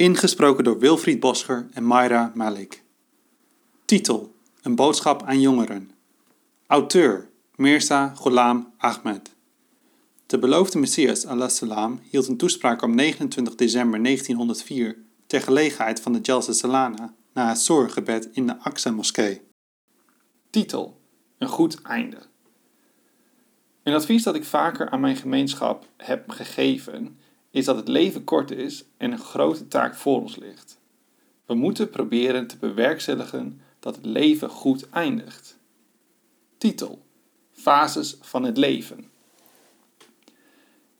Ingesproken door Wilfried Boscher en Mayra Malik. Titel: Een boodschap aan jongeren. Auteur: Mirza Ghulam Ahmed. De beloofde Messias salam hield een toespraak op 29 december 1904 ter gelegenheid van de Jalsa Salana na het zorggebed in de Aqsa-moskee. Titel: Een goed einde. Een advies dat ik vaker aan mijn gemeenschap heb gegeven is dat het leven kort is en een grote taak voor ons ligt. We moeten proberen te bewerkstelligen dat het leven goed eindigt. Titel: Fases van het leven.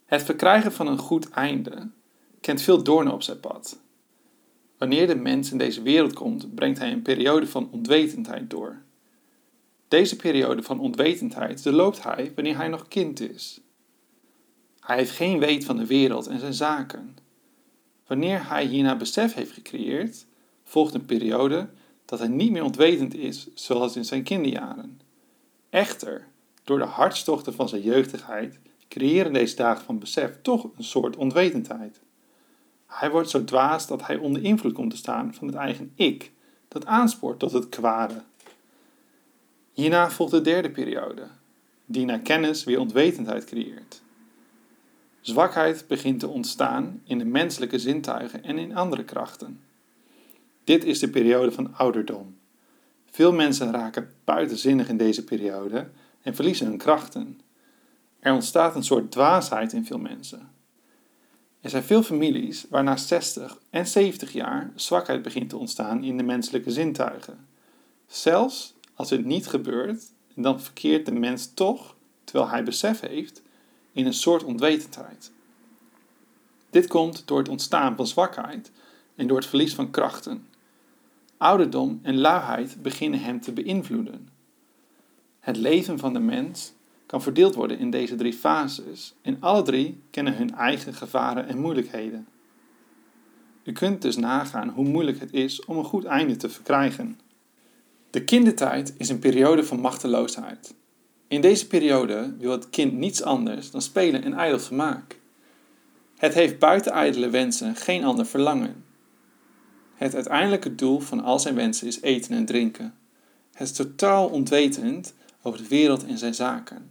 Het verkrijgen van een goed einde kent veel doornen op zijn pad. Wanneer de mens in deze wereld komt, brengt hij een periode van onwetendheid door. Deze periode van onwetendheid loopt hij wanneer hij nog kind is. Hij heeft geen weet van de wereld en zijn zaken. Wanneer hij hierna besef heeft gecreëerd, volgt een periode dat hij niet meer ontwetend is zoals in zijn kinderjaren. Echter, door de hartstochten van zijn jeugdigheid creëren deze dagen van besef toch een soort onwetendheid. Hij wordt zo dwaas dat hij onder invloed komt te staan van het eigen ik, dat aanspoort tot het kwade. Hierna volgt de derde periode, die na kennis weer onwetendheid creëert. Zwakheid begint te ontstaan in de menselijke zintuigen en in andere krachten. Dit is de periode van ouderdom. Veel mensen raken buitenzinnig in deze periode en verliezen hun krachten. Er ontstaat een soort dwaasheid in veel mensen. Er zijn veel families waar na 60 en 70 jaar zwakheid begint te ontstaan in de menselijke zintuigen. Zelfs als dit niet gebeurt, dan verkeert de mens toch, terwijl hij besef heeft, in een soort onwetendheid. Dit komt door het ontstaan van zwakheid en door het verlies van krachten. Ouderdom en luiheid beginnen hem te beïnvloeden. Het leven van de mens kan verdeeld worden in deze drie fases en alle drie kennen hun eigen gevaren en moeilijkheden. U kunt dus nagaan hoe moeilijk het is om een goed einde te verkrijgen. De kindertijd is een periode van machteloosheid. In deze periode wil het kind niets anders dan spelen en ijdel vermaak. Het heeft buiten ijdele wensen geen ander verlangen. Het uiteindelijke doel van al zijn wensen is eten en drinken. Het is totaal ontwetend over de wereld en zijn zaken.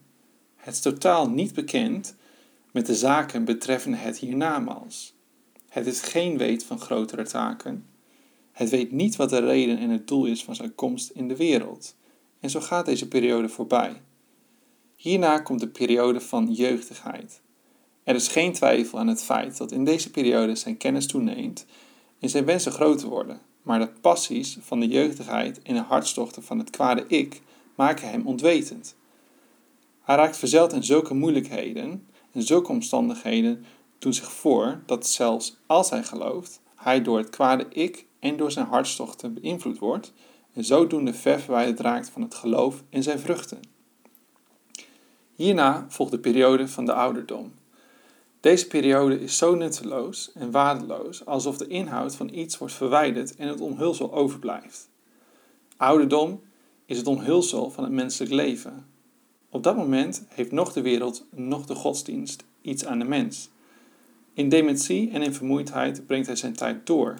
Het is totaal niet bekend met de zaken betreffende het hiernamaals. Het is geen weet van grotere taken. Het weet niet wat de reden en het doel is van zijn komst in de wereld. En zo gaat deze periode voorbij. Hierna komt de periode van jeugdigheid. Er is geen twijfel aan het feit dat in deze periode zijn kennis toeneemt en zijn wensen groter worden, maar de passies van de jeugdigheid en de hartstochten van het kwade ik maken hem ontwetend. Hij raakt verzeld in zulke moeilijkheden en zulke omstandigheden doen zich voor dat zelfs als hij gelooft, hij door het kwade ik en door zijn hartstochten beïnvloed wordt en zodoende ver verwijderd raakt van het geloof en zijn vruchten. Hierna volgt de periode van de ouderdom. Deze periode is zo nutteloos en waardeloos alsof de inhoud van iets wordt verwijderd en het omhulsel overblijft. Ouderdom is het omhulsel van het menselijk leven. Op dat moment heeft nog de wereld, nog de godsdienst iets aan de mens. In dementie en in vermoeidheid brengt hij zijn tijd door.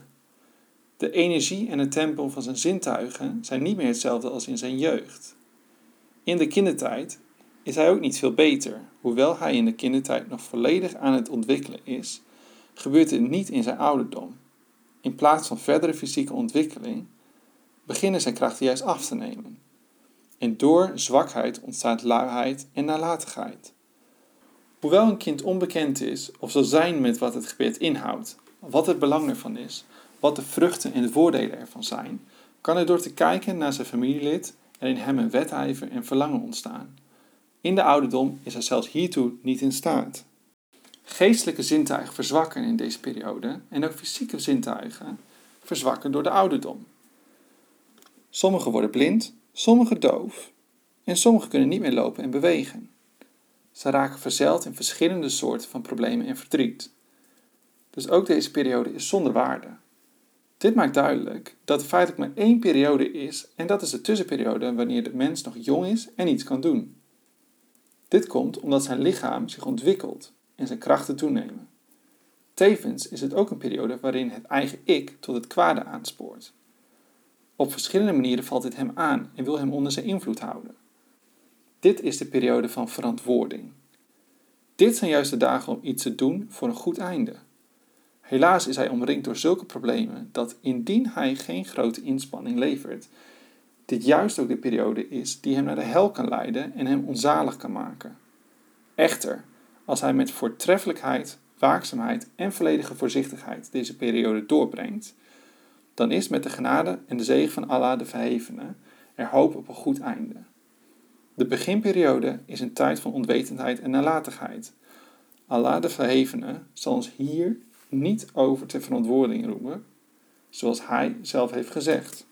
De energie en het tempo van zijn zintuigen zijn niet meer hetzelfde als in zijn jeugd. In de kindertijd is hij ook niet veel beter. Hoewel hij in de kindertijd nog volledig aan het ontwikkelen is, gebeurt het niet in zijn ouderdom. In plaats van verdere fysieke ontwikkeling beginnen zijn krachten juist af te nemen. En door zwakheid ontstaat luiheid en nalatigheid. Hoewel een kind onbekend is of zal zijn met wat het gebed inhoudt, wat het belang ervan is, wat de vruchten en de voordelen ervan zijn, kan er door te kijken naar zijn familielid er in hem een wedijver en verlangen ontstaan. In de ouderdom is hij zelfs hiertoe niet in staat. Geestelijke zintuigen verzwakken in deze periode en ook fysieke zintuigen verzwakken door de ouderdom. Sommigen worden blind, sommigen doof en sommigen kunnen niet meer lopen en bewegen. Ze raken verzeild in verschillende soorten van problemen en verdriet. Dus ook deze periode is zonder waarde. Dit maakt duidelijk dat er feitelijk maar één periode is en dat is de tussenperiode wanneer de mens nog jong is en iets kan doen. Dit komt omdat zijn lichaam zich ontwikkelt en zijn krachten toenemen. Tevens is het ook een periode waarin het eigen ik tot het kwade aanspoort. Op verschillende manieren valt dit hem aan en wil hem onder zijn invloed houden. Dit is de periode van verantwoording. Dit zijn juist de dagen om iets te doen voor een goed einde. Helaas is hij omringd door zulke problemen dat indien hij geen grote inspanning levert, dit juist ook de periode is die hem naar de hel kan leiden en hem onzalig kan maken. Echter, als hij met voortreffelijkheid, waakzaamheid en volledige voorzichtigheid deze periode doorbrengt, dan is met de genade en de zegen van Allah de Verhevene er hoop op een goed einde. De beginperiode is een tijd van onwetendheid en nalatigheid. Allah de Verhevene zal ons hier niet over ter verantwoording roepen, zoals hij zelf heeft gezegd.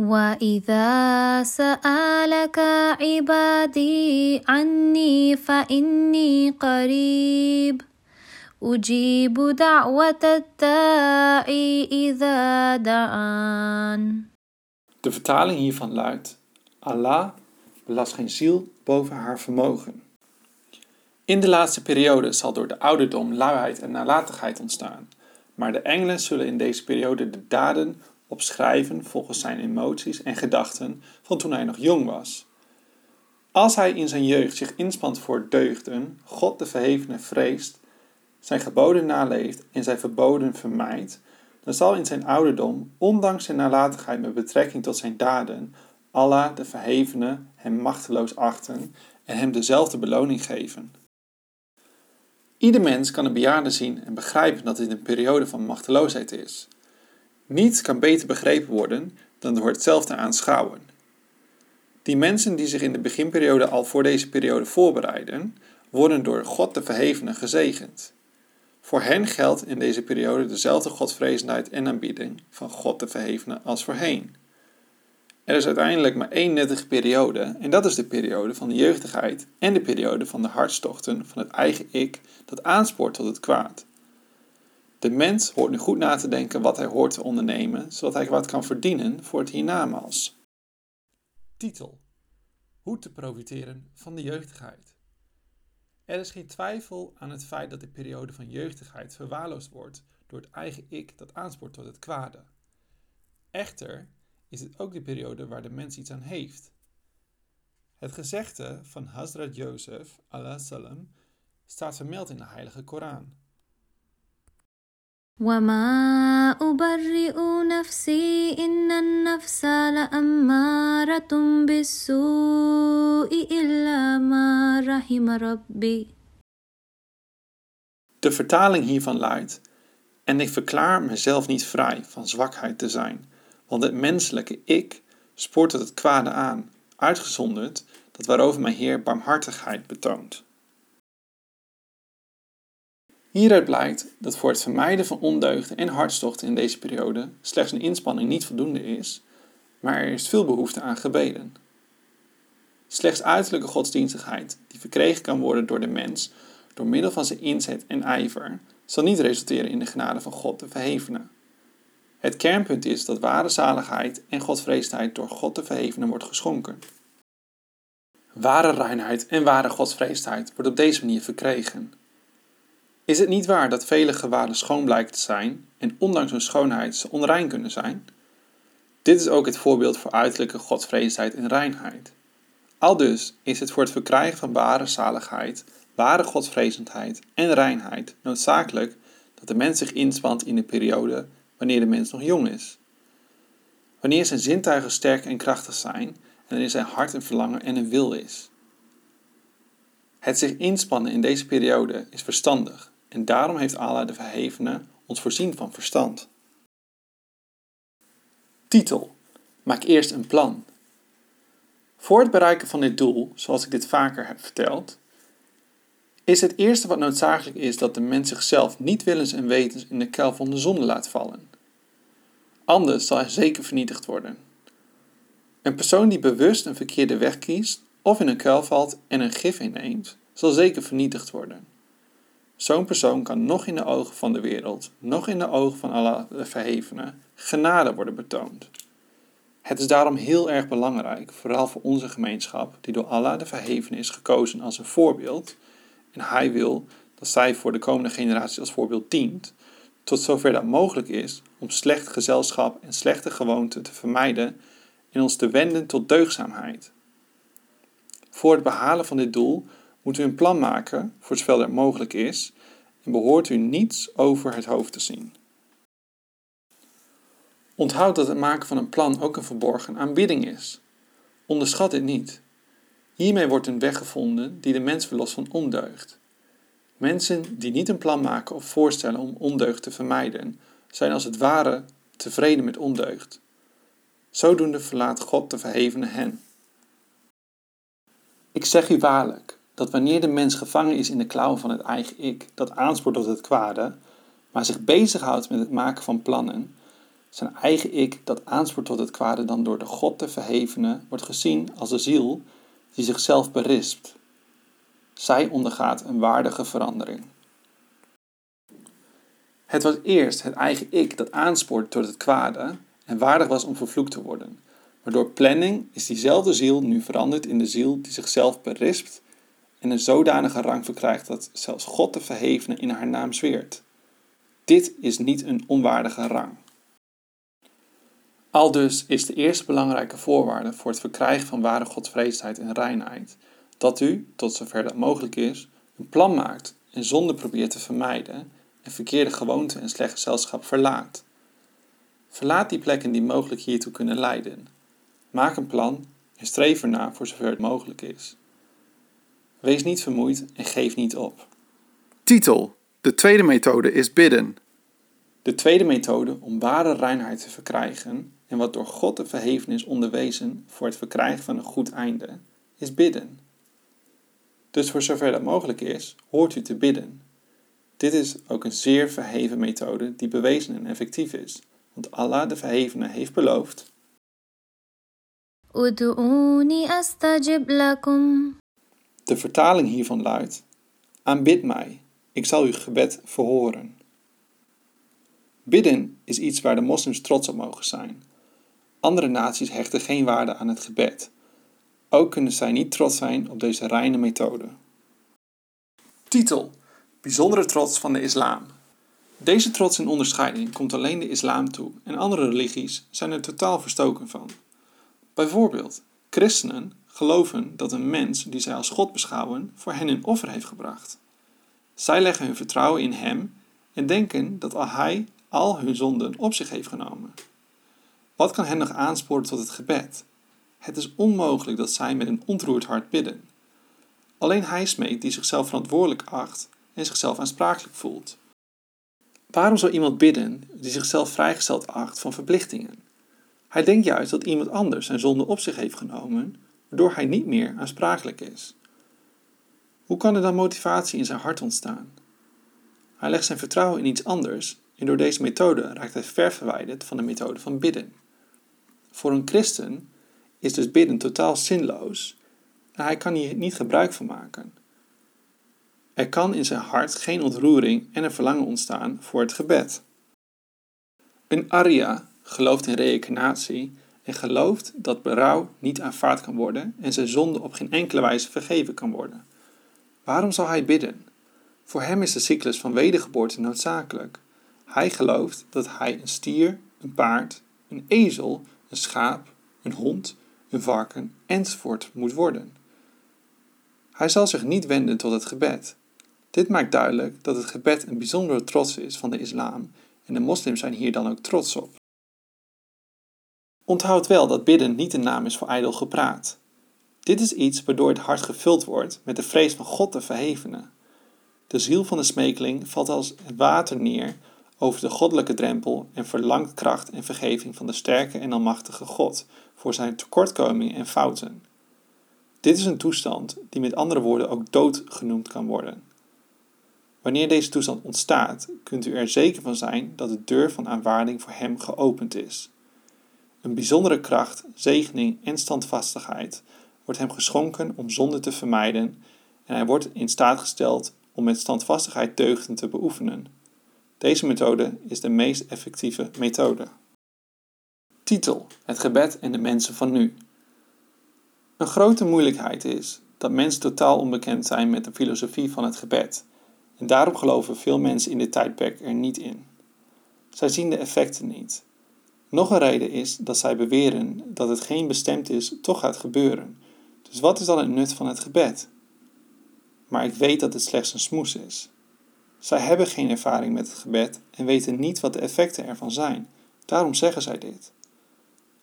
وإذا سألك عبادي عني فإني قريب أجيب دعوة الداعي إذا دعان De vertaling hiervan luidt: Allah belast geen ziel boven haar vermogen. In de laatste periode zal door de ouderdom luiheid en nalatigheid ontstaan, maar de engelen zullen in deze periode de daden opschrijven volgens zijn emoties en gedachten van toen hij nog jong was. Als hij in zijn jeugd zich inspant voor deugden, God de Verhevene vreest, zijn geboden naleeft en zijn verboden vermijdt, dan zal in zijn ouderdom, ondanks zijn nalatigheid met betrekking tot zijn daden, Allah de Verhevene hem machteloos achten en hem dezelfde beloning geven. Ieder mens kan een bejaarde zien en begrijpen dat dit een periode van machteloosheid is. Niets kan beter begrepen worden dan door het zelf te aanschouwen. Die mensen die zich in de beginperiode al voor deze periode voorbereiden, worden door God de Verhevene gezegend. Voor hen geldt in deze periode dezelfde godvrezendheid en aanbieding van God de Verhevene als voorheen. Er is uiteindelijk maar één nuttige periode en dat is de periode van de jeugdigheid en de periode van de hartstochten van het eigen ik dat aanspoort tot het kwaad. De mens hoort nu goed na te denken wat hij hoort te ondernemen, zodat hij wat kan verdienen voor het hiernamaals. Titel: Hoe te profiteren van de jeugdigheid. Er is geen twijfel aan het feit dat de periode van jeugdigheid verwaarloosd wordt door het eigen ik dat aanspoort tot het kwade. Echter is het ook de periode waar de mens iets aan heeft. Het gezegde van Hazrat Jozef, salam, staat vermeld in de Heilige Koran. وما أبرئ نفسي إن النفس لأمارة بالسوء إلا ما رحم ربي De vertaling hiervan luidt: En ik verklaar mezelf niet vrij van zwakheid te zijn, want het menselijke ik spoort tot het kwade aan, uitgezonderd dat waarover mijn Heer barmhartigheid betoont. Hieruit blijkt dat voor het vermijden van ondeugden en hartstochten in deze periode slechts een inspanning niet voldoende is, maar er is veel behoefte aan gebeden. Slechts uiterlijke godsdienstigheid, die verkregen kan worden door de mens door middel van zijn inzet en ijver, zal niet resulteren in de genade van God de Verhevene. Het kernpunt is dat ware zaligheid en godvreesdheid door God de Verhevene wordt geschonken. Ware reinheid en ware godsvreesdheid wordt op deze manier verkregen. Is het niet waar dat vele gewaden schoon blijken te zijn en ondanks hun schoonheid ze onrein kunnen zijn? Dit is ook het voorbeeld voor uiterlijke godsvreesdheid en reinheid. Aldus is het voor het verkrijgen van ware zaligheid, ware godsvrezendheid en reinheid noodzakelijk dat de mens zich inspant in de periode wanneer de mens nog jong is. Wanneer zijn zintuigen sterk en krachtig zijn en wanneer zijn hart een verlangen en een wil is. Het zich inspannen in deze periode is verstandig en daarom heeft Allah de Verhevene ons voorzien van verstand. Titel: Maak eerst een plan. Voor het bereiken van dit doel, zoals ik dit vaker heb verteld, is het eerste wat noodzakelijk is dat de mens zichzelf niet willens en wetens in de kuil van de zonde laat vallen. Anders zal hij zeker vernietigd worden. Een persoon die bewust een verkeerde weg kiest of in een kuil valt en een gif inneemt, zal zeker vernietigd worden. Zo'n persoon kan nog in de ogen van de wereld, nog in de ogen van Allah de Verhevene, genade worden betoond. Het is daarom heel erg belangrijk, vooral voor onze gemeenschap, die door Allah de Verhevene is gekozen als een voorbeeld, en Hij wil dat zij voor de komende generaties als voorbeeld dient, tot zover dat mogelijk is om slecht gezelschap en slechte gewoonten te vermijden en ons te wenden tot deugzaamheid. Voor het behalen van dit doel moet u een plan maken, voor zover dat mogelijk is, en behoort u niets over het hoofd te zien. Onthoud dat het maken van een plan ook een verborgen aanbidding is. Onderschat dit niet. Hiermee wordt een weg gevonden die de mens verlost van ondeugd. Mensen die niet een plan maken of voorstellen om ondeugd te vermijden, zijn als het ware tevreden met ondeugd. Zodoende verlaat God de verhevene hen. Ik zeg u waarlijk dat wanneer de mens gevangen is in de klauwen van het eigen ik, dat aanspoort tot het kwade, maar zich bezighoudt met het maken van plannen, zijn eigen ik dat aanspoort tot het kwade dan door de God te verhevene wordt gezien als de ziel die zichzelf berispt. Zij ondergaat een waardige verandering. Het was eerst het eigen ik dat aanspoort tot het kwade en waardig was om vervloekt te worden. Maar door planning is diezelfde ziel nu veranderd in de ziel die zichzelf berispt en een zodanige rang verkrijgt dat zelfs God de verhevene in haar naam zweert. Dit is niet een onwaardige rang. Aldus is de eerste belangrijke voorwaarde voor het verkrijgen van ware godsvreesheid en reinheid dat u, tot zover dat mogelijk is, een plan maakt en zonde probeert te vermijden en verkeerde gewoonten en slecht gezelschap verlaat. Verlaat die plekken die mogelijk hiertoe kunnen leiden. Maak een plan en streef ernaar voor zover het mogelijk is. Wees niet vermoeid en geef niet op. Titel: De tweede methode is bidden. De tweede methode om ware reinheid te verkrijgen en wat door God de verheven is onderwezen voor het verkrijgen van een goed einde, is bidden. Dus voor zover dat mogelijk is, hoort u te bidden. Dit is ook een zeer verheven methode die bewezen en effectief is, want Allah de Verhevene heeft beloofd. De vertaling hiervan luidt: Aanbid mij, ik zal uw gebed verhoren. Bidden is iets waar de moslims trots op mogen zijn. Andere naties hechten geen waarde aan het gebed. Ook kunnen zij niet trots zijn op deze reine methode. Titel: Bijzondere trots van de islam. Deze trots en onderscheiding komt alleen de islam toe en andere religies zijn er totaal verstoken van. Bijvoorbeeld, christenen geloven dat een mens die zij als God beschouwen voor hen een offer heeft gebracht. Zij leggen hun vertrouwen in hem en denken dat al hij al hun zonden op zich heeft genomen. Wat kan hen nog aansporen tot het gebed? Het is onmogelijk dat zij met een ontroerd hart bidden. Alleen hij smeekt die zichzelf verantwoordelijk acht en zichzelf aansprakelijk voelt. Waarom zou iemand bidden die zichzelf vrijgesteld acht van verplichtingen? Hij denkt juist dat iemand anders zijn zonde op zich heeft genomen, waardoor hij niet meer aansprakelijk is. Hoe kan er dan motivatie in zijn hart ontstaan? Hij legt zijn vertrouwen in iets anders en door deze methode raakt hij ver verwijderd van de methode van bidden. Voor een christen is dus bidden totaal zinloos en hij kan hier niet gebruik van maken. Er kan in zijn hart geen ontroering en een verlangen ontstaan voor het gebed. Een Arya gelooft in reïncarnatie en gelooft dat berouw niet aanvaard kan worden en zijn zonde op geen enkele wijze vergeven kan worden. Waarom zal hij bidden? Voor hem is de cyclus van wedergeboorte noodzakelijk. Hij gelooft dat hij een stier, een paard, een ezel, een schaap, een hond, een varken enzovoort moet worden. Hij zal zich niet wenden tot het gebed. Dit maakt duidelijk dat het gebed een bijzondere trots is van de islam en de moslims zijn hier dan ook trots op. Onthoud wel dat bidden niet een naam is voor ijdel gepraat. Dit is iets waardoor het hart gevuld wordt met de vrees van God te verhevene. De ziel van de smekeling valt als het water neer over de goddelijke drempel en verlangt kracht en vergeving van de sterke en almachtige God voor zijn tekortkomingen en fouten. Dit is een toestand die met andere woorden ook dood genoemd kan worden. Wanneer deze toestand ontstaat, kunt u er zeker van zijn dat de deur van aanvaarding voor hem geopend is. Een bijzondere kracht, zegening en standvastigheid wordt hem geschonken om zonde te vermijden en hij wordt in staat gesteld om met standvastigheid deugden te beoefenen. Deze methode is de meest effectieve methode. Titel: Het gebed en de mensen van nu. Een grote moeilijkheid is dat mensen totaal onbekend zijn met de filosofie van het gebed En daarom geloven veel mensen in dit tijdperk er niet in. Zij zien de effecten niet. Nog een reden is dat zij beweren dat het geen bestemd is toch gaat gebeuren. Dus wat is dan het nut van het gebed? Maar ik weet dat het slechts een smoes is. Zij hebben geen ervaring met het gebed en weten niet wat de effecten ervan zijn. Daarom zeggen zij dit.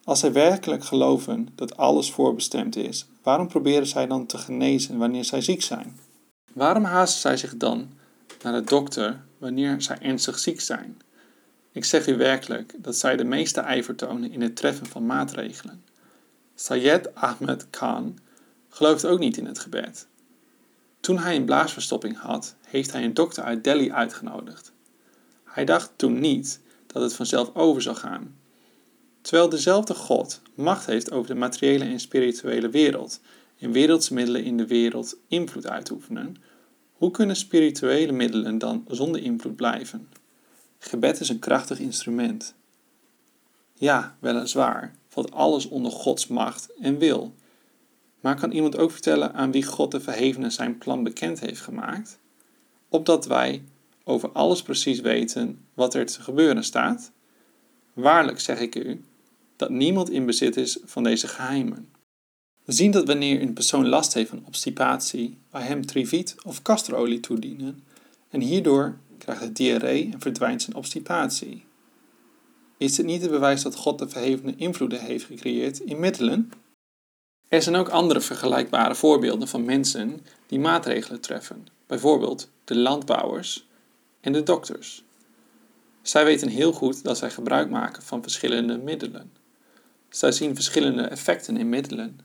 Als zij werkelijk geloven dat alles voorbestemd is, waarom proberen zij dan te genezen wanneer zij ziek zijn? Waarom haasten zij zich dan naar de dokter wanneer zij ernstig ziek zijn? Ik zeg u werkelijk dat zij de meeste ijver tonen in het treffen van maatregelen. Sayed Ahmed Khan gelooft ook niet in het gebed. Toen hij een blaasverstopping had, heeft hij een dokter uit Delhi uitgenodigd. Hij dacht toen niet dat het vanzelf over zou gaan. Terwijl dezelfde God macht heeft over de materiële en spirituele wereld en wereldse middelen in de wereld invloed uitoefenen, hoe kunnen spirituele middelen dan zonder invloed blijven? Gebed is een krachtig instrument. Ja, weliswaar, valt alles onder Gods macht en wil. Maar kan iemand ook vertellen aan wie God de verhevene zijn plan bekend heeft gemaakt? Opdat wij over alles precies weten wat er te gebeuren staat? Waarlijk zeg ik u, dat niemand in bezit is van deze geheimen. We zien dat wanneer een persoon last heeft van obstipatie, wij hem triviet of castorolie toedienen en hierdoor krijgt hij diarree en verdwijnt zijn obstipatie. Is dit niet het bewijs dat God de verhevene invloeden heeft gecreëerd in middelen? Er zijn ook andere vergelijkbare voorbeelden van mensen die maatregelen treffen, bijvoorbeeld de landbouwers en de dokters. Zij weten heel goed dat zij gebruik maken van verschillende middelen. Zij zien verschillende effecten in middelen.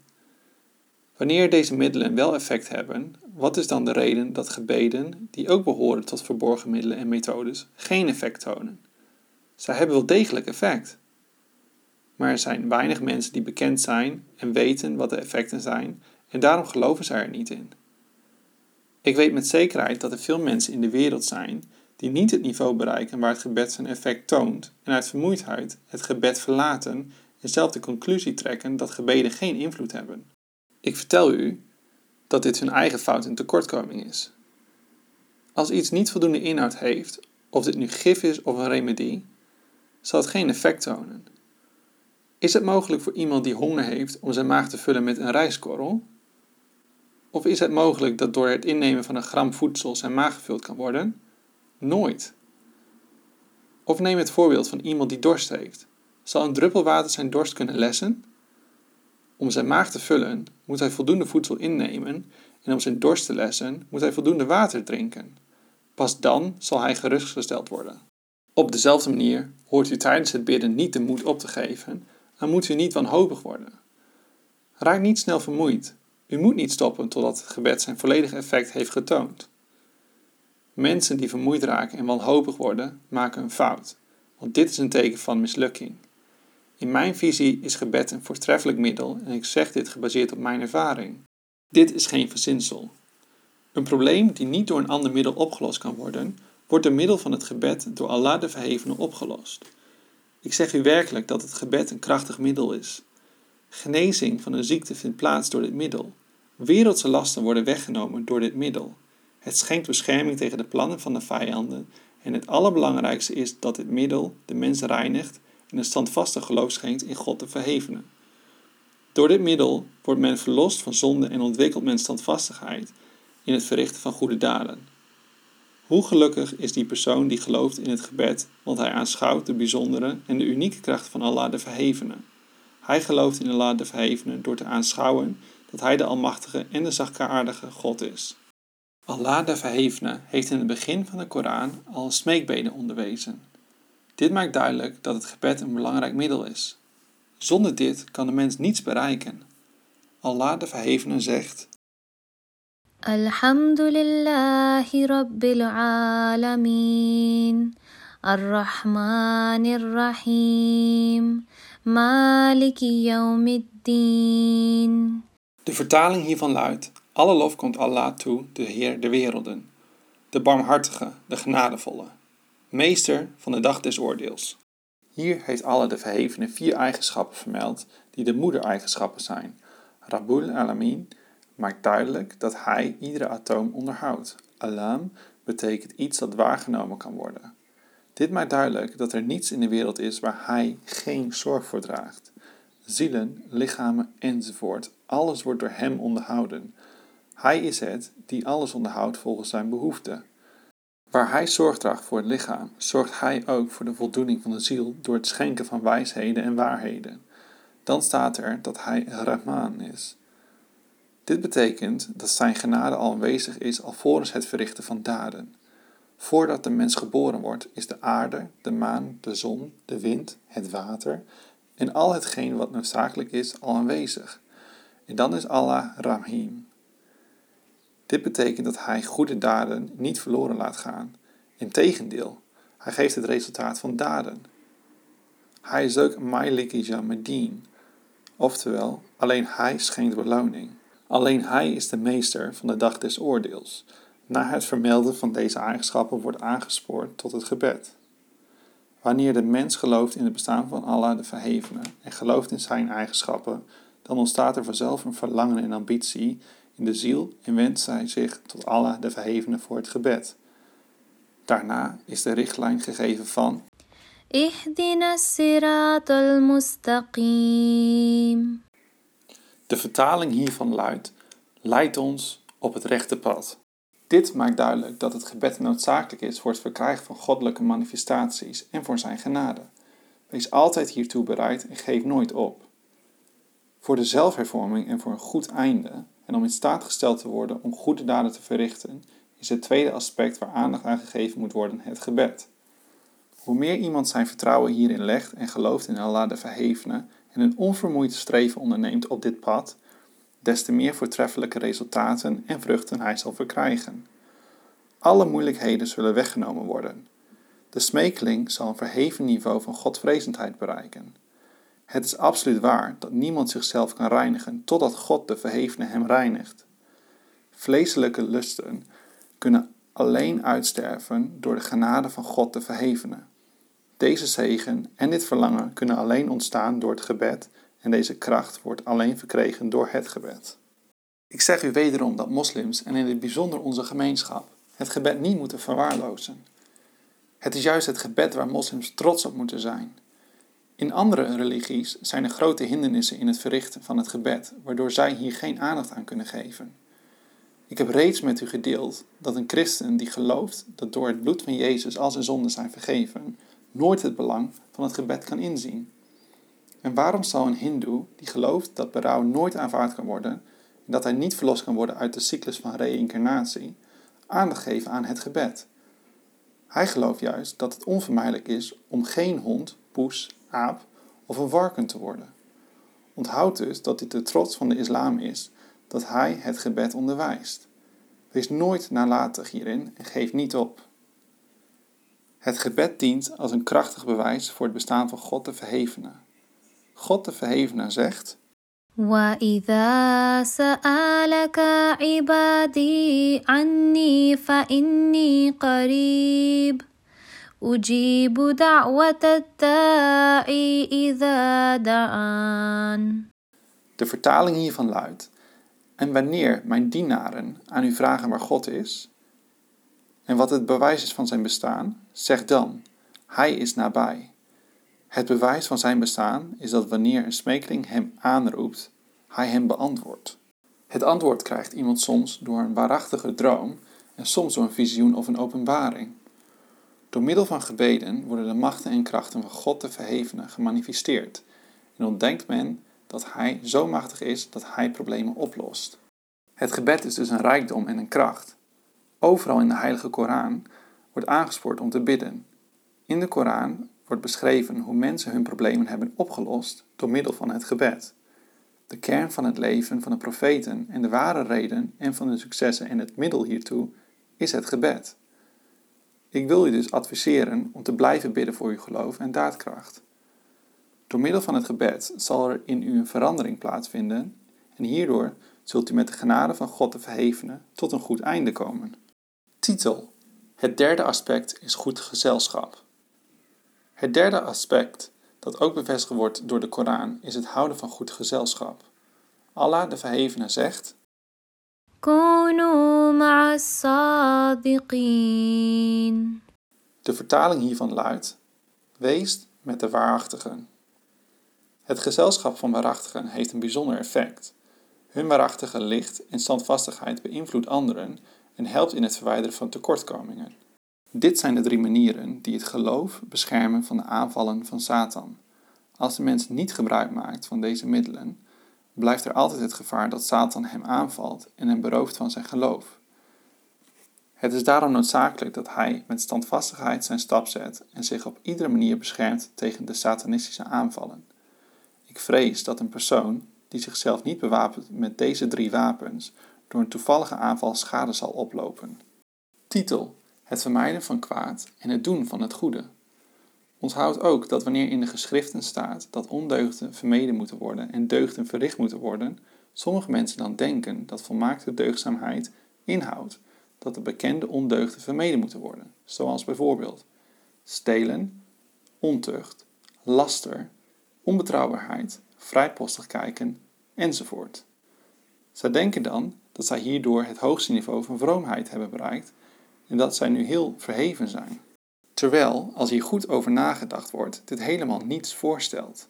Wanneer deze middelen wel effect hebben, wat is dan de reden dat gebeden, die ook behoren tot verborgen middelen en methodes, geen effect tonen? Zij hebben wel degelijk effect. Maar er zijn weinig mensen die bekend zijn en weten wat de effecten zijn, en daarom geloven zij er niet in. Ik weet met zekerheid dat er veel mensen in de wereld zijn die niet het niveau bereiken waar het gebed zijn effect toont en uit vermoeidheid het gebed verlaten en zelf de conclusie trekken dat gebeden geen invloed hebben. Ik vertel u dat dit hun eigen fout en tekortkoming is. Als iets niet voldoende inhoud heeft, of dit nu gif is of een remedie, zal het geen effect tonen. Is het mogelijk voor iemand die honger heeft om zijn maag te vullen met een rijstkorrel? Of is het mogelijk dat door het innemen van een gram voedsel zijn maag gevuld kan worden? Nooit. Of neem het voorbeeld van iemand die dorst heeft. Zal een druppel water zijn dorst kunnen lessen? Om zijn maag te vullen moet hij voldoende voedsel innemen en om zijn dorst te lessen moet hij voldoende water drinken. Pas dan zal hij gerustgesteld worden. Op dezelfde manier hoort u tijdens het bidden niet de moed op te geven en moet u niet wanhopig worden. Raak niet snel vermoeid. U moet niet stoppen totdat het gebed zijn volledige effect heeft getoond. Mensen die vermoeid raken en wanhopig worden, maken een fout, want dit is een teken van mislukking. In mijn visie is gebed een voortreffelijk middel en ik zeg dit gebaseerd op mijn ervaring. Dit is geen verzinsel. Een probleem die niet door een ander middel opgelost kan worden, wordt door middel van het gebed door Allah de Verhevene opgelost. Ik zeg u werkelijk dat het gebed een krachtig middel is. Genezing van een ziekte vindt plaats door dit middel. Wereldse lasten worden weggenomen door dit middel. Het schenkt bescherming tegen de plannen van de vijanden en het allerbelangrijkste is dat dit middel de mens reinigt en een standvastig geloof schenkt in God de Verhevene. Door dit middel wordt men verlost van zonde en ontwikkelt men standvastigheid in het verrichten van goede daden. Hoe gelukkig is die persoon die gelooft in het gebed, want hij aanschouwt de bijzondere en de unieke kracht van Allah de Verhevene. Hij gelooft in Allah de Verhevene door te aanschouwen dat hij de Almachtige en de zachtaardige God is. Allah de Verhevene heeft in het begin van de Koran al smeekbeden onderwezen. Dit maakt duidelijk dat het gebed een belangrijk middel is. Zonder dit kan de mens niets bereiken. Allah de Verhevene zegt: Alhamdulillahi Rabbil Alamin. Ar-Rahmanir Rahim. Maliki. De vertaling hiervan luidt: Alle lof komt Allah toe, de Heer der werelden, de barmhartige, de genadevolle, meester van de dag des oordeels. Hier heeft Allah de Verhevene vier eigenschappen vermeld die de moedereigenschappen zijn. Rabbul Alamin maakt duidelijk dat hij iedere atoom onderhoudt. Alam betekent iets dat waargenomen kan worden. Dit maakt duidelijk dat er niets in de wereld is waar Hij geen zorg voor draagt. Zielen, lichamen enzovoort, alles wordt door Hem onderhouden. Hij is het die alles onderhoudt volgens Zijn behoeften. Waar Hij zorg draagt voor het lichaam, zorgt Hij ook voor de voldoening van de ziel door het schenken van wijsheden en waarheden. Dan staat er dat Hij Rahman is. Dit betekent dat Zijn genade al aanwezig is alvorens het verrichten van daden. Voordat de mens geboren wordt, is de aarde, de maan, de zon, de wind, het water en al hetgeen wat noodzakelijk is al aanwezig. En dan is Allah Rahim. Dit betekent dat Hij goede daden niet verloren laat gaan. Integendeel, Hij geeft het resultaat van daden. Hij is ook Mailiki Jamadin, oftewel alleen Hij schenkt beloning. Alleen Hij is de meester van de dag des oordeels. Na het vermelden van deze eigenschappen wordt aangespoord tot het gebed. Wanneer de mens gelooft in het bestaan van Allah de Verhevene en gelooft in zijn eigenschappen, dan ontstaat er vanzelf een verlangen en ambitie in de ziel en wendt zij zich tot Allah de Verhevene voor het gebed. Daarna is de richtlijn gegeven van De vertaling hiervan luidt: Leid ons op het rechte pad. Dit maakt duidelijk dat het gebed noodzakelijk is voor het verkrijgen van goddelijke manifestaties en voor zijn genade. Wees altijd hiertoe bereid en geef nooit op. Voor de zelfhervorming en voor een goed einde en om in staat gesteld te worden om goede daden te verrichten, is het tweede aspect waar aandacht aan gegeven moet worden het gebed. Hoe meer iemand zijn vertrouwen hierin legt en gelooft in Allah de Verhevene en een onvermoeid streven onderneemt op dit pad, des te meer voortreffelijke resultaten en vruchten hij zal verkrijgen. Alle moeilijkheden zullen weggenomen worden. De smekeling zal een verheven niveau van godvrezendheid bereiken. Het is absoluut waar dat niemand zichzelf kan reinigen totdat God de verhevene hem reinigt. Vleeselijke lusten kunnen alleen uitsterven door de genade van God de verhevene. Deze zegen en dit verlangen kunnen alleen ontstaan door het gebed en deze kracht wordt alleen verkregen door het gebed. Ik zeg u wederom dat moslims, en in het bijzonder onze gemeenschap, het gebed niet moeten verwaarlozen. Het is juist het gebed waar moslims trots op moeten zijn. In andere religies zijn er grote hindernissen in het verrichten van het gebed, waardoor zij hier geen aandacht aan kunnen geven. Ik heb reeds met u gedeeld dat een christen die gelooft dat door het bloed van Jezus al zijn zonden zijn vergeven, nooit het belang van het gebed kan inzien. En waarom zal een hindoe die gelooft dat berouw nooit aanvaard kan worden en dat hij niet verlost kan worden uit de cyclus van reïncarnatie, aandacht geven aan het gebed? Hij gelooft juist dat het onvermijdelijk is om geen hond, poes, aap of een varken te worden. Onthoud dus dat dit de trots van de islam is dat hij het gebed onderwijst. Wees nooit nalatig hierin en geef niet op. Het gebed dient als een krachtig bewijs voor het bestaan van God de Verhevene. God de Verhevene zegt: وإذا سألك عبادي عني فإني قريب أجيب دعوة الداعي إذا دعان De vertaling hiervan luidt: En wanneer mijn dienaren aan u vragen waar God is en wat het bewijs is van zijn bestaan, zeg dan: Hij is nabij. Het bewijs van zijn bestaan is dat wanneer een smekeling hem aanroept, hij hem beantwoordt. Het antwoord krijgt iemand soms door een waarachtige droom en soms door een visioen of een openbaring. Door middel van gebeden worden de machten en krachten van God de Verhevene gemanifesteerd en ontdenkt men dat Hij zo machtig is dat Hij problemen oplost. Het gebed is dus een rijkdom en een kracht. Overal in de Heilige Koran wordt aangespoord om te bidden. In de Koran wordt beschreven hoe mensen hun problemen hebben opgelost door middel van het gebed. De kern van het leven van de profeten en de ware reden en van de successen en het middel hiertoe is het gebed. Ik wil u dus adviseren om te blijven bidden voor uw geloof en daadkracht. Door middel van het gebed zal er in u een verandering plaatsvinden en hierdoor zult u met de genade van God de Verhevene tot een goed einde komen. Titel: Het derde aspect is goed gezelschap. Het derde aspect, dat ook bevestigd wordt door de Koran, is het houden van goed gezelschap. Allah de Verhevene zegt: Kunu ma'as-sabiqin. De vertaling hiervan luidt: Wees met de waarachtigen. Het gezelschap van waarachtigen heeft een bijzonder effect. Hun waarachtige licht en standvastigheid beïnvloedt anderen en helpt in het verwijderen van tekortkomingen. Dit zijn de drie manieren die het geloof beschermen van de aanvallen van Satan. Als de mens niet gebruik maakt van deze middelen, blijft er altijd het gevaar dat Satan hem aanvalt en hem berooft van zijn geloof. Het is daarom noodzakelijk dat hij met standvastigheid zijn stap zet en zich op iedere manier beschermt tegen de satanistische aanvallen. Ik vrees dat een persoon die zichzelf niet bewapent met deze drie wapens door een toevallige aanval schade zal oplopen. Titel: Het vermijden van kwaad en het doen van het goede. Onthoudt ook dat wanneer in de geschriften staat dat ondeugden vermeden moeten worden en deugden verricht moeten worden, sommige mensen dan denken dat volmaakte deugdzaamheid inhoudt dat de bekende ondeugden vermeden moeten worden, zoals bijvoorbeeld stelen, ontucht, laster, onbetrouwbaarheid, vrijpostig kijken enzovoort. Zij denken dan dat zij hierdoor het hoogste niveau van vroomheid hebben bereikt en dat zij nu heel verheven zijn. Terwijl, als hier goed over nagedacht wordt, dit helemaal niets voorstelt.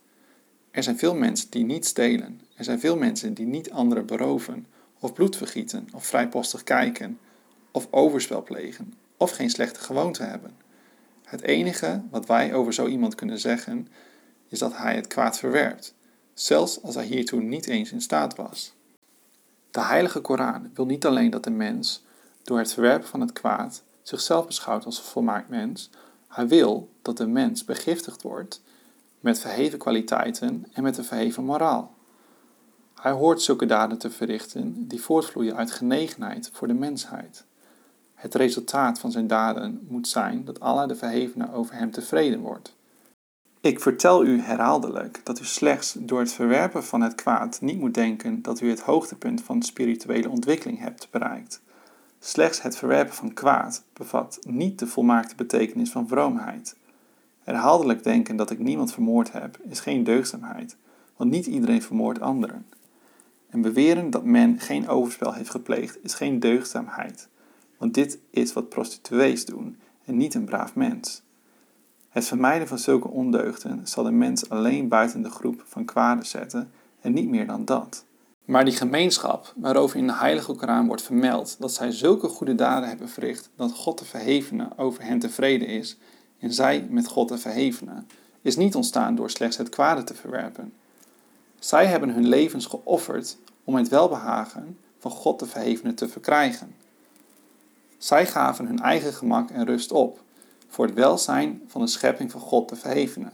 Er zijn veel mensen die niet stelen, er zijn veel mensen die niet anderen beroven, of bloed vergieten, of vrijpostig kijken, of overspel plegen, of geen slechte gewoonte hebben. Het enige wat wij over zo iemand kunnen zeggen, is dat hij het kwaad verwerpt, zelfs als hij hiertoe niet eens in staat was. De Heilige Koran wil niet alleen dat de mens, door het verwerpen van het kwaad, zichzelf beschouwt als een volmaakt mens, hij wil dat de mens begiftigd wordt met verheven kwaliteiten en met een verheven moraal. Hij hoort zulke daden te verrichten die voortvloeien uit genegenheid voor de mensheid. Het resultaat van zijn daden moet zijn dat Allah de Verhevene over hem tevreden wordt. Ik vertel u herhaaldelijk dat u slechts door het verwerpen van het kwaad niet moet denken dat u het hoogtepunt van spirituele ontwikkeling hebt bereikt. Slechts het verwerpen van kwaad bevat niet de volmaakte betekenis van vroomheid. Herhaaldelijk denken dat ik niemand vermoord heb is geen deugdzaamheid, want niet iedereen vermoordt anderen. En beweren dat men geen overspel heeft gepleegd is geen deugdzaamheid, want dit is wat prostituees doen en niet een braaf mens. Het vermijden van zulke ondeugden zal de mens alleen buiten de groep van kwaden zetten en niet meer dan dat. Maar die gemeenschap, waarover in de Heilige Koran wordt vermeld dat zij zulke goede daden hebben verricht dat God de Verhevene over hen tevreden is en zij met God de Verhevene, is niet ontstaan door slechts het kwade te verwerpen. Zij hebben hun levens geofferd om het welbehagen van God de Verhevene te verkrijgen. Zij gaven hun eigen gemak en rust op voor het welzijn van de schepping van God de Verhevene.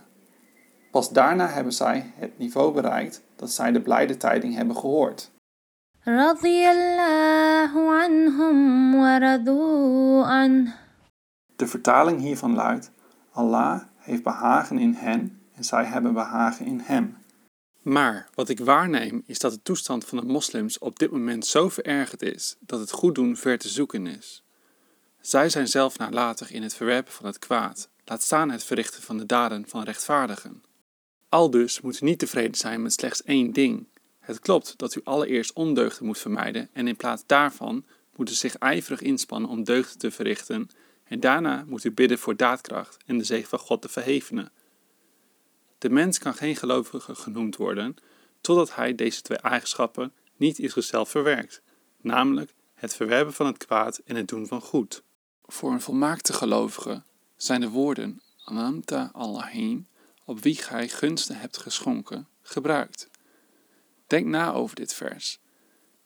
Pas daarna hebben zij het niveau bereikt dat zij de blijde tijding hebben gehoord. De vertaling hiervan luidt: Allah heeft behagen in hen en zij hebben behagen in hem. Maar wat ik waarneem is dat de toestand van de moslims op dit moment zo verergerd is dat het goeddoen ver te zoeken is. Zij zijn zelf nalatig in het verwerpen van het kwaad, laat staan het verrichten van de daden van rechtvaardigen. Aldus moet u niet tevreden zijn met slechts één ding. Het klopt dat u allereerst ondeugden moet vermijden en in plaats daarvan moet u zich ijverig inspannen om deugden te verrichten en daarna moet u bidden voor daadkracht en de zegen van God te verhevenen. De mens kan geen gelovige genoemd worden totdat hij deze twee eigenschappen niet in zichzelf verwerkt, namelijk het verwerpen van het kwaad en het doen van goed. Voor een volmaakte gelovige zijn de woorden Anamta Allahim op wie gij gunsten hebt geschonken, gebruikt. Denk na over dit vers.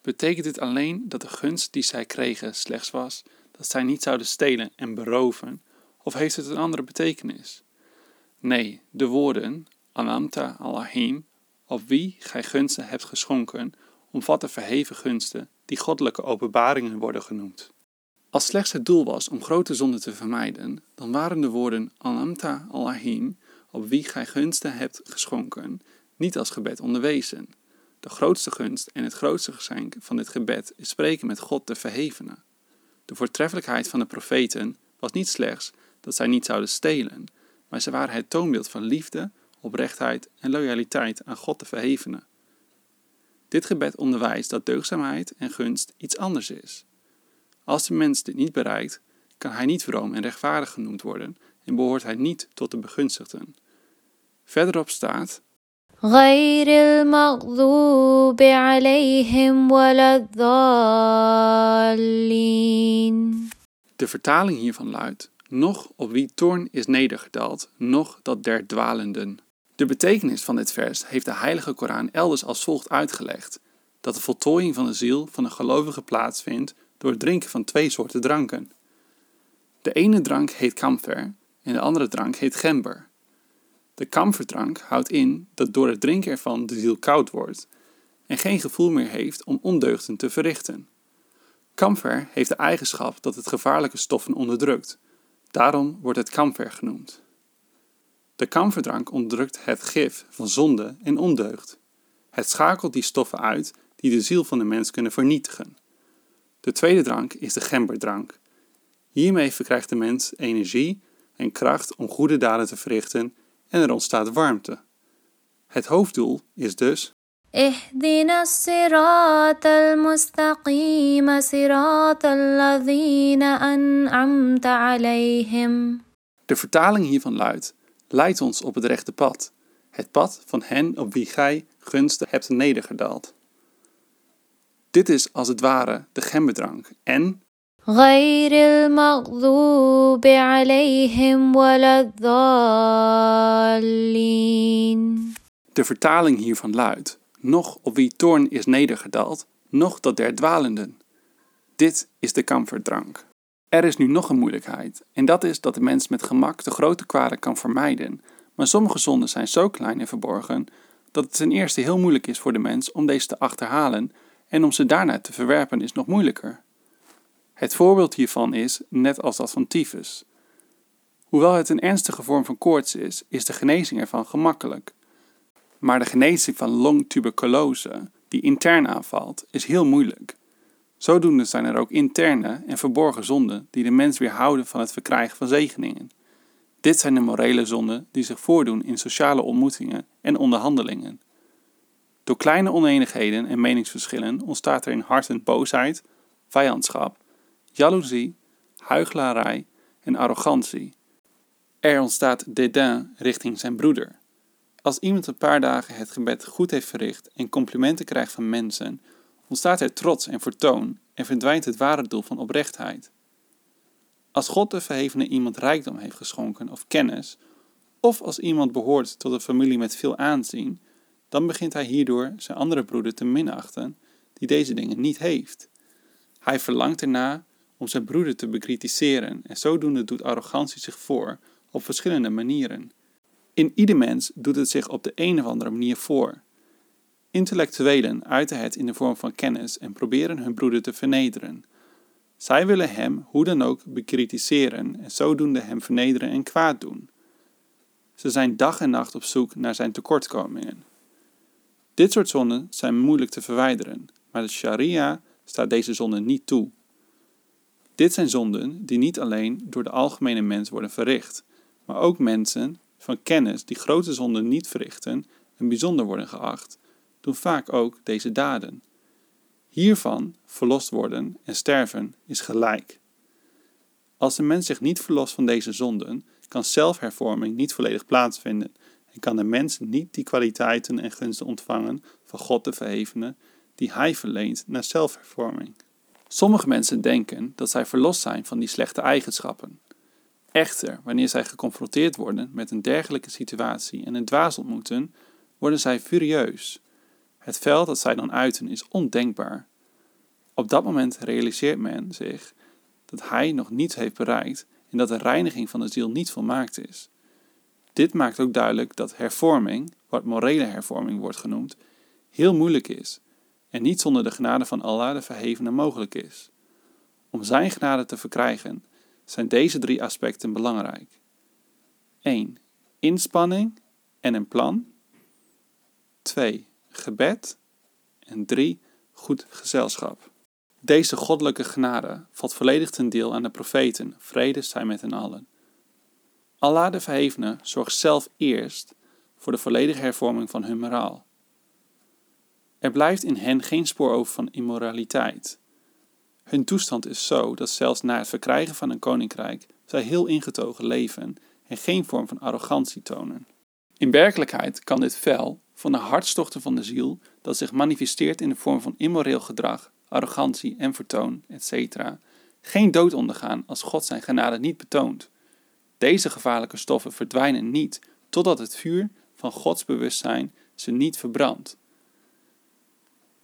Betekent dit alleen dat de gunst die zij kregen slechts was dat zij niet zouden stelen en beroven, of heeft het een andere betekenis? Nee, de woorden Anamta Allahim, op wie gij gunsten hebt geschonken, omvatten verheven gunsten die goddelijke openbaringen worden genoemd. Als slechts het doel was om grote zonden te vermijden, dan waren de woorden Anamta Allahim op wie gij gunsten hebt geschonken, niet als gebed onderwezen. De grootste gunst en het grootste geschenk van dit gebed is spreken met God de Verhevene. De voortreffelijkheid van de profeten was niet slechts dat zij niet zouden stelen, maar ze waren het toonbeeld van liefde, oprechtheid en loyaliteit aan God de Verhevene. Dit gebed onderwijst dat deugdzaamheid en gunst iets anders is. Als de mens dit niet bereikt, kan hij niet vroom en rechtvaardig genoemd worden en behoort hij niet tot de begunstigden. Verderop staat: غير المغضوب عليهم ولا الضالين De vertaling hiervan luidt: Nog op wie toorn is nedergedaald, nog dat der dwalenden. De betekenis van dit vers heeft de Heilige Koran elders als volgt uitgelegd: dat de voltooiing van de ziel van een gelovige plaatsvindt door het drinken van twee soorten dranken. De ene drank heet kamfer en de andere drank heet gember. De kamferdrank houdt in dat door het drinken ervan de ziel koud wordt en geen gevoel meer heeft om ondeugden te verrichten. Kamfer heeft de eigenschap dat het gevaarlijke stoffen onderdrukt. Daarom wordt het kamfer genoemd. De kamferdrank onderdrukt het gif van zonde en ondeugd. Het schakelt die stoffen uit die de ziel van de mens kunnen vernietigen. De tweede drank is de gemberdrank. Hiermee verkrijgt de mens energie en kracht om goede daden te verrichten en er ontstaat warmte. Het hoofddoel is dus اهدنا الصراط المستقيم صراط الذين أنعمت عليهم De vertaling hiervan luidt: Leid ons op het rechte pad, het pad van hen op wie gij gunsten hebt nedergedaald. Dit is als het ware de gemberdrank en غير المغضوب عليهم ولا الضالين de vertaling hiervan luidt: Nog op wie toorn is nedergedaald, nog dat der dwalenden. Dit is de kamferdrank. Er is nu nog een moeilijkheid, en dat is dat de mens met gemak de grote kwaden kan vermijden, maar sommige zonden zijn zo klein en verborgen dat het ten eerste heel moeilijk is voor de mens om deze te achterhalen en om ze daarna te verwerpen is nog moeilijker. Het voorbeeld hiervan is net als dat van tyfus. Hoewel het een ernstige vorm van koorts is, is de genezing ervan gemakkelijk. Maar de genezing van longtuberculose, die intern aanvalt, is heel moeilijk. Zodoende zijn er ook interne en verborgen zonden die de mens weerhouden van het verkrijgen van zegeningen. Dit zijn de morele zonden die zich voordoen in sociale ontmoetingen en onderhandelingen. Door kleine oneenigheden en meningsverschillen ontstaat er in harten boosheid, vijandschap, jaloezie, huichelarij en arrogantie. Er ontstaat dédain richting zijn broeder. Als iemand een paar dagen het gebed goed heeft verricht en complimenten krijgt van mensen, ontstaat er trots en vertoon en verdwijnt het ware doel van oprechtheid. Als God de verhevene iemand rijkdom heeft geschonken of kennis, of als iemand behoort tot een familie met veel aanzien, dan begint hij hierdoor zijn andere broeder te minachten die deze dingen niet heeft. Hij verlangt erna om zijn broeder te bekritiseren en zodoende doet arrogantie zich voor op verschillende manieren. In ieder mens doet het zich op de een of andere manier voor. Intellectuelen uiten het in de vorm van kennis en proberen hun broeder te vernederen. Zij willen hem hoe dan ook bekritiseren en zodoende hem vernederen en kwaad doen. Ze zijn dag en nacht op zoek naar zijn tekortkomingen. Dit soort zonden zijn moeilijk te verwijderen, maar de sharia staat deze zonden niet toe. Dit zijn zonden die niet alleen door de algemene mens worden verricht, maar ook mensen van kennis die grote zonden niet verrichten en bijzonder worden geacht, doen vaak ook deze daden. Hiervan verlost worden en sterven is gelijk. Als de mens zich niet verlost van deze zonden, kan zelfhervorming niet volledig plaatsvinden en kan de mens niet die kwaliteiten en gunsten ontvangen van God de Verhevene die Hij verleent naar zelfhervorming. Sommige mensen denken dat zij verlost zijn van die slechte eigenschappen. Echter, wanneer zij geconfronteerd worden met een dergelijke situatie en een dwaas ontmoeten, worden zij furieus. Het veld dat zij dan uiten is ondenkbaar. Op dat moment realiseert men zich dat hij nog niets heeft bereikt en dat de reiniging van de ziel niet volmaakt is. Dit maakt ook duidelijk dat hervorming, wat morele hervorming wordt genoemd, heel moeilijk is en niet zonder de genade van Allah de Verhevene mogelijk is. Om Zijn genade te verkrijgen zijn deze drie aspecten belangrijk. 1. Inspanning en een plan. 2. Gebed. En 3. Goed gezelschap. Deze goddelijke genade valt volledig ten deel aan de profeten, vrede zij met hen allen. Allah de Verhevene zorgt zelf eerst voor de volledige hervorming van hun moraal. Er blijft in hen geen spoor over van immoraliteit. Hun toestand is zo dat zelfs na het verkrijgen van een koninkrijk zij heel ingetogen leven en geen vorm van arrogantie tonen. In werkelijkheid kan dit fel van de hartstochten van de ziel, dat zich manifesteert in de vorm van immoreel gedrag, arrogantie en vertoon, etc., geen dood ondergaan als God zijn genade niet betoont. Deze gevaarlijke stoffen verdwijnen niet totdat het vuur van Gods bewustzijn ze niet verbrandt.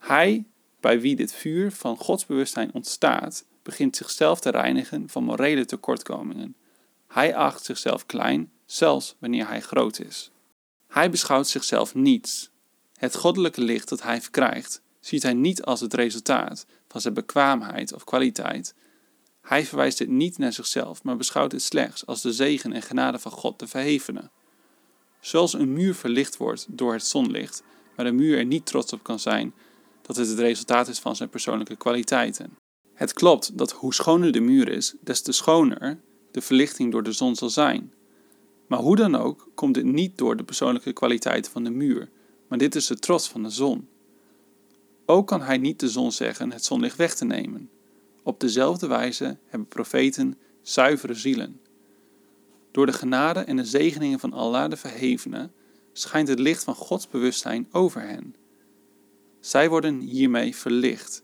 Hij, bij wie dit vuur van Gods bewustzijn ontstaat, begint zichzelf te reinigen van morele tekortkomingen. Hij acht zichzelf klein, zelfs wanneer hij groot is. Hij beschouwt zichzelf niets. Het goddelijke licht dat hij verkrijgt, ziet hij niet als het resultaat van zijn bekwaamheid of kwaliteit. Hij verwijst dit niet naar zichzelf, maar beschouwt het slechts als de zegen en genade van God de Verhevene. Zoals een muur verlicht wordt door het zonlicht, maar de muur er niet trots op kan zijn dat het het resultaat is van zijn persoonlijke kwaliteiten. Het klopt dat hoe schoner de muur is, des te schoner de verlichting door de zon zal zijn. Maar hoe dan ook komt dit niet door de persoonlijke kwaliteiten van de muur, maar dit is de trots van de zon. Ook kan hij niet de zon zeggen het zonlicht weg te nemen. Op dezelfde wijze hebben profeten zuivere zielen. Door de genade en de zegeningen van Allah de Verhevene schijnt het licht van Gods bewustzijn over hen. Zij worden hiermee verlicht.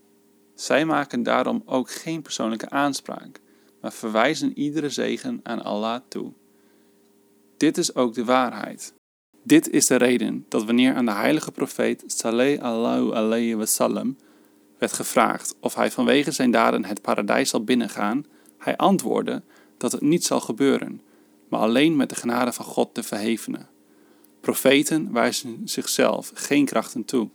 Zij maken daarom ook geen persoonlijke aanspraak, maar verwijzen iedere zegen aan Allah toe. Dit is ook de waarheid. Dit is de reden dat wanneer aan de heilige profeet Saleh Allahu alayhi wasallam werd gevraagd of hij vanwege zijn daden het paradijs zal binnengaan, hij antwoordde dat het niet zal gebeuren, maar alleen met de genade van God de Verhevene. Profeten wijzen zichzelf geen krachten toe.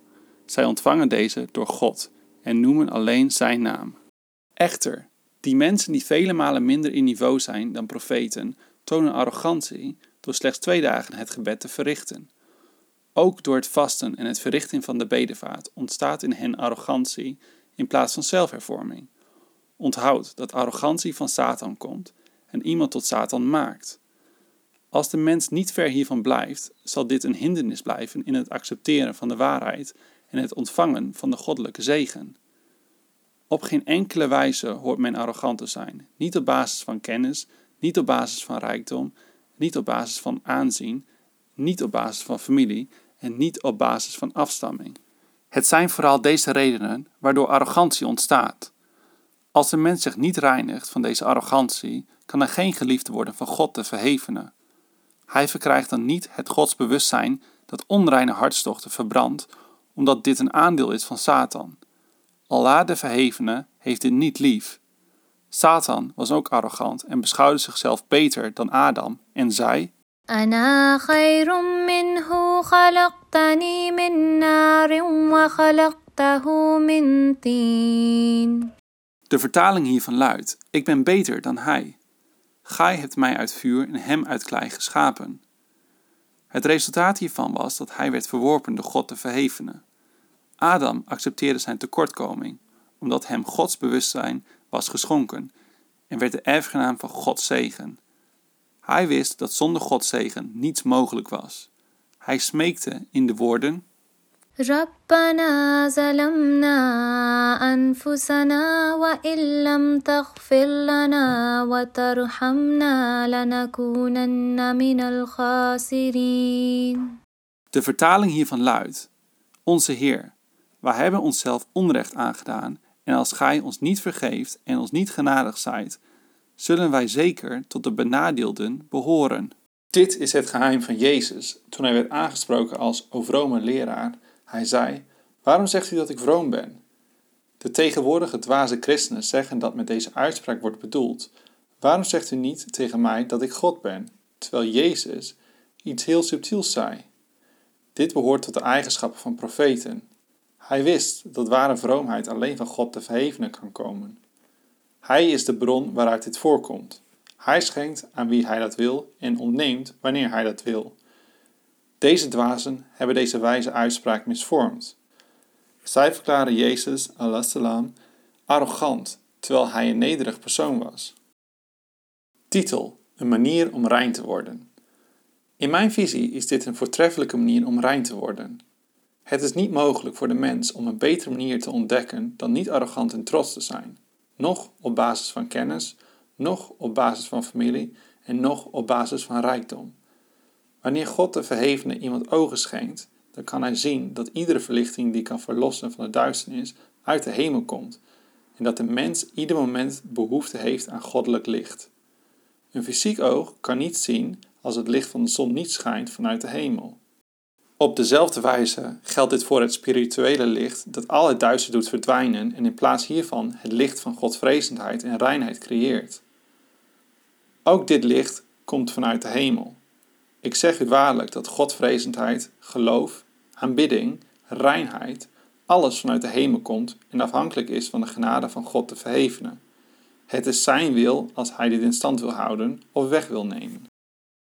Zij ontvangen deze door God en noemen alleen Zijn naam. Echter, die mensen die vele malen minder in niveau zijn dan profeten, tonen arrogantie door slechts twee dagen het gebed te verrichten. Ook door het vasten en het verrichten van de bedevaart ontstaat in hen arrogantie in plaats van zelfhervorming. Onthoud dat arrogantie van Satan komt en iemand tot Satan maakt. Als de mens niet ver hiervan blijft, zal dit een hindernis blijven in het accepteren van de waarheid en het ontvangen van de goddelijke zegen. Op geen enkele wijze hoort men arrogant te zijn, niet op basis van kennis, niet op basis van rijkdom, niet op basis van aanzien, niet op basis van familie en niet op basis van afstamming. Het zijn vooral deze redenen waardoor arrogantie ontstaat. Als de mens zich niet reinigt van deze arrogantie, kan er geen geliefde worden van God de Verhevene. Hij verkrijgt dan niet het godsbewustzijn dat onreine hartstochten verbrandt, omdat dit een aandeel is van Satan. Allah de Verhevene heeft dit niet lief. Satan was ook arrogant en beschouwde zichzelf beter dan Adam en zei: أنا خير منه خلقتني من نار وخلقته من طين De vertaling hiervan luidt: Ik ben beter dan hij. Gij hebt mij uit vuur en hem uit klei geschapen. Het resultaat hiervan was dat hij werd verworpen door God de Verhevene. Adam accepteerde zijn tekortkoming, omdat hem Gods bewustzijn was geschonken, en werd de erfgenaam van Gods zegen. Hij wist dat zonder Gods zegen niets mogelijk was. Hij smeekte in de woorden: ربنا ظلمنا أنفسنا وإن لم تغفر لنا وترحمنا لنكونن من الخاسرين De vertaling hiervan luidt: Onze Heer, wij hebben onszelf onrecht aangedaan, en als Gij ons niet vergeeft en ons niet genadig zijt, zullen wij zeker tot de benadeelden behoren. Dit is het geheim van Jezus toen hij werd aangesproken als vrome leraar. Hij zei: Waarom zegt u dat ik vroom ben? De tegenwoordige dwaze christenen zeggen dat met deze uitspraak wordt bedoeld: Waarom zegt u niet tegen mij dat ik God ben, terwijl Jezus iets heel subtiels zei? Dit behoort tot de eigenschappen van profeten. Hij wist dat ware vroomheid alleen van God de Verhevene kan komen. Hij is de bron waaruit dit voorkomt. Hij schenkt aan wie hij dat wil en ontneemt wanneer hij dat wil. Deze dwazen hebben deze wijze uitspraak misvormd. Zij verklaren Jezus, salam, arrogant, terwijl hij een nederig persoon was. Titel: Een manier om rein te worden. In mijn visie is dit een voortreffelijke manier om rein te worden. Het is niet mogelijk voor de mens om een betere manier te ontdekken dan niet arrogant en trots te zijn, nog op basis van kennis, nog op basis van familie en nog op basis van rijkdom. Wanneer God de verhevene iemand ogen schenkt, dan kan hij zien dat iedere verlichting die kan verlossen van de duisternis uit de hemel komt en dat de mens ieder moment behoefte heeft aan goddelijk licht. Een fysiek oog kan niet zien als het licht van de zon niet schijnt vanuit de hemel. Op dezelfde wijze geldt dit voor het spirituele licht dat al het duister doet verdwijnen en in plaats hiervan het licht van Godvrezendheid en reinheid creëert. Ook dit licht komt vanuit de hemel. Ik zeg u waarlijk dat Godvrezendheid, geloof, aanbidding, reinheid, alles vanuit de hemel komt en afhankelijk is van de genade van God te verhevenen. Het is zijn wil als hij dit in stand wil houden of weg wil nemen.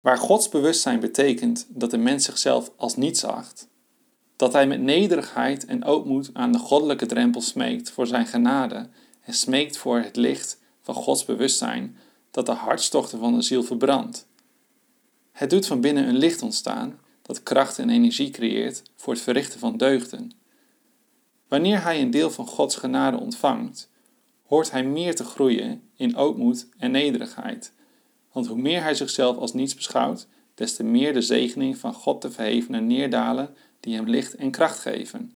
Waar Gods bewustzijn betekent dat de mens zichzelf als niets acht, dat hij met nederigheid en ootmoed aan de goddelijke drempel smeekt voor zijn genade en smeekt voor het licht van Gods bewustzijn dat de hartstochten van de ziel verbrandt. Het doet van binnen een licht ontstaan dat kracht en energie creëert voor het verrichten van deugden. Wanneer hij een deel van Gods genade ontvangt, hoort hij meer te groeien in ootmoed en nederigheid. Want hoe meer hij zichzelf als niets beschouwt, des te meer de zegening van God te verhevenen neerdalen die hem licht en kracht geven.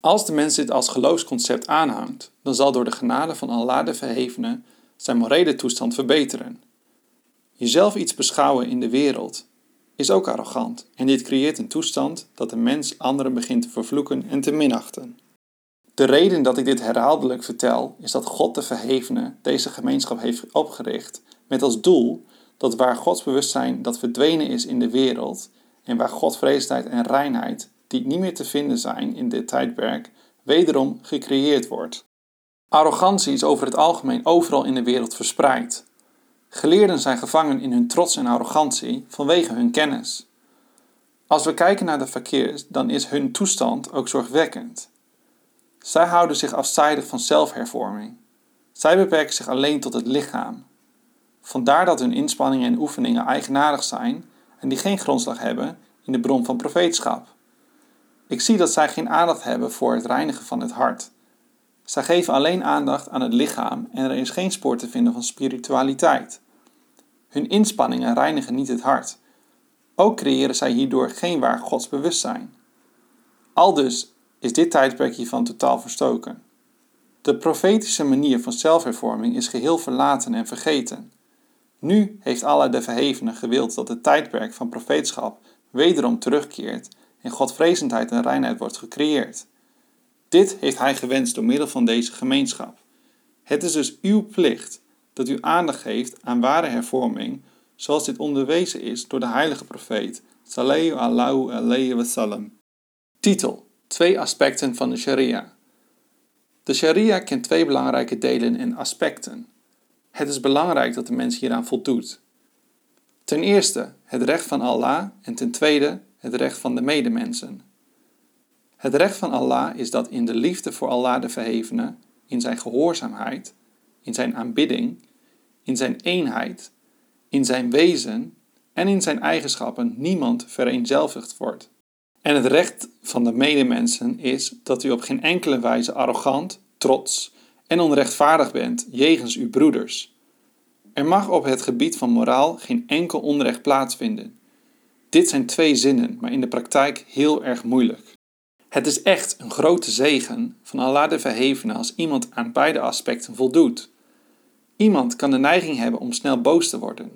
Als de mens dit als geloofsconcept aanhangt, dan zal door de genade van Allah de verhevene zijn morele toestand verbeteren. Jezelf iets beschouwen in de wereld is ook arrogant en dit creëert een toestand dat de mens anderen begint te vervloeken en te minachten. De reden dat ik dit herhaaldelijk vertel is dat God de Verhevene deze gemeenschap heeft opgericht met als doel dat waar Gods bewustzijn dat verdwenen is in de wereld en waar Godvreesdheid en reinheid die niet meer te vinden zijn in dit tijdperk, wederom gecreëerd wordt. Arrogantie is over het algemeen overal in de wereld verspreid. Geleerden zijn gevangen in hun trots en arrogantie vanwege hun kennis. Als we kijken naar de verkeers, dan is hun toestand ook zorgwekkend. Zij houden zich afzijdig van zelfhervorming. Zij beperken zich alleen tot het lichaam. Vandaar dat hun inspanningen en oefeningen eigenaardig zijn en die geen grondslag hebben in de bron van profeetschap. Ik zie dat zij geen aandacht hebben voor het reinigen van het hart. Zij geven alleen aandacht aan het lichaam en er is geen spoor te vinden van spiritualiteit. Hun inspanningen reinigen niet het hart. Ook creëren zij hierdoor geen waar godsbewustzijn. Aldus is dit tijdperk hiervan totaal verstoken. De profetische manier van zelfhervorming is geheel verlaten en vergeten. Nu heeft Allah de Verhevene gewild dat het tijdperk van profeetschap wederom terugkeert en godvrezendheid en reinheid wordt gecreëerd. Dit heeft Hij gewenst door middel van deze gemeenschap. Het is dus uw plicht dat u aandacht geeft aan ware hervorming, zoals dit onderwezen is door de heilige profeet, Sallallahu alayhi wa sallam. Titel Twee aspecten van de sharia. De sharia kent twee belangrijke delen en aspecten. Het is belangrijk dat de mens hieraan voldoet. Ten eerste het recht van Allah en ten tweede het recht van de medemensen. Het recht van Allah is dat in de liefde voor Allah de Verhevene, in zijn gehoorzaamheid, in zijn aanbidding, in zijn eenheid, in zijn wezen en in zijn eigenschappen niemand vereenzelvigd wordt. En het recht van de medemensen is dat u op geen enkele wijze arrogant, trots en onrechtvaardig bent jegens uw broeders. Er mag op het gebied van moraal geen enkel onrecht plaatsvinden. Dit zijn twee zinnen, maar in de praktijk heel erg moeilijk. Het is echt een grote zegen van Allah de Verhevene als iemand aan beide aspecten voldoet. Iemand kan de neiging hebben om snel boos te worden.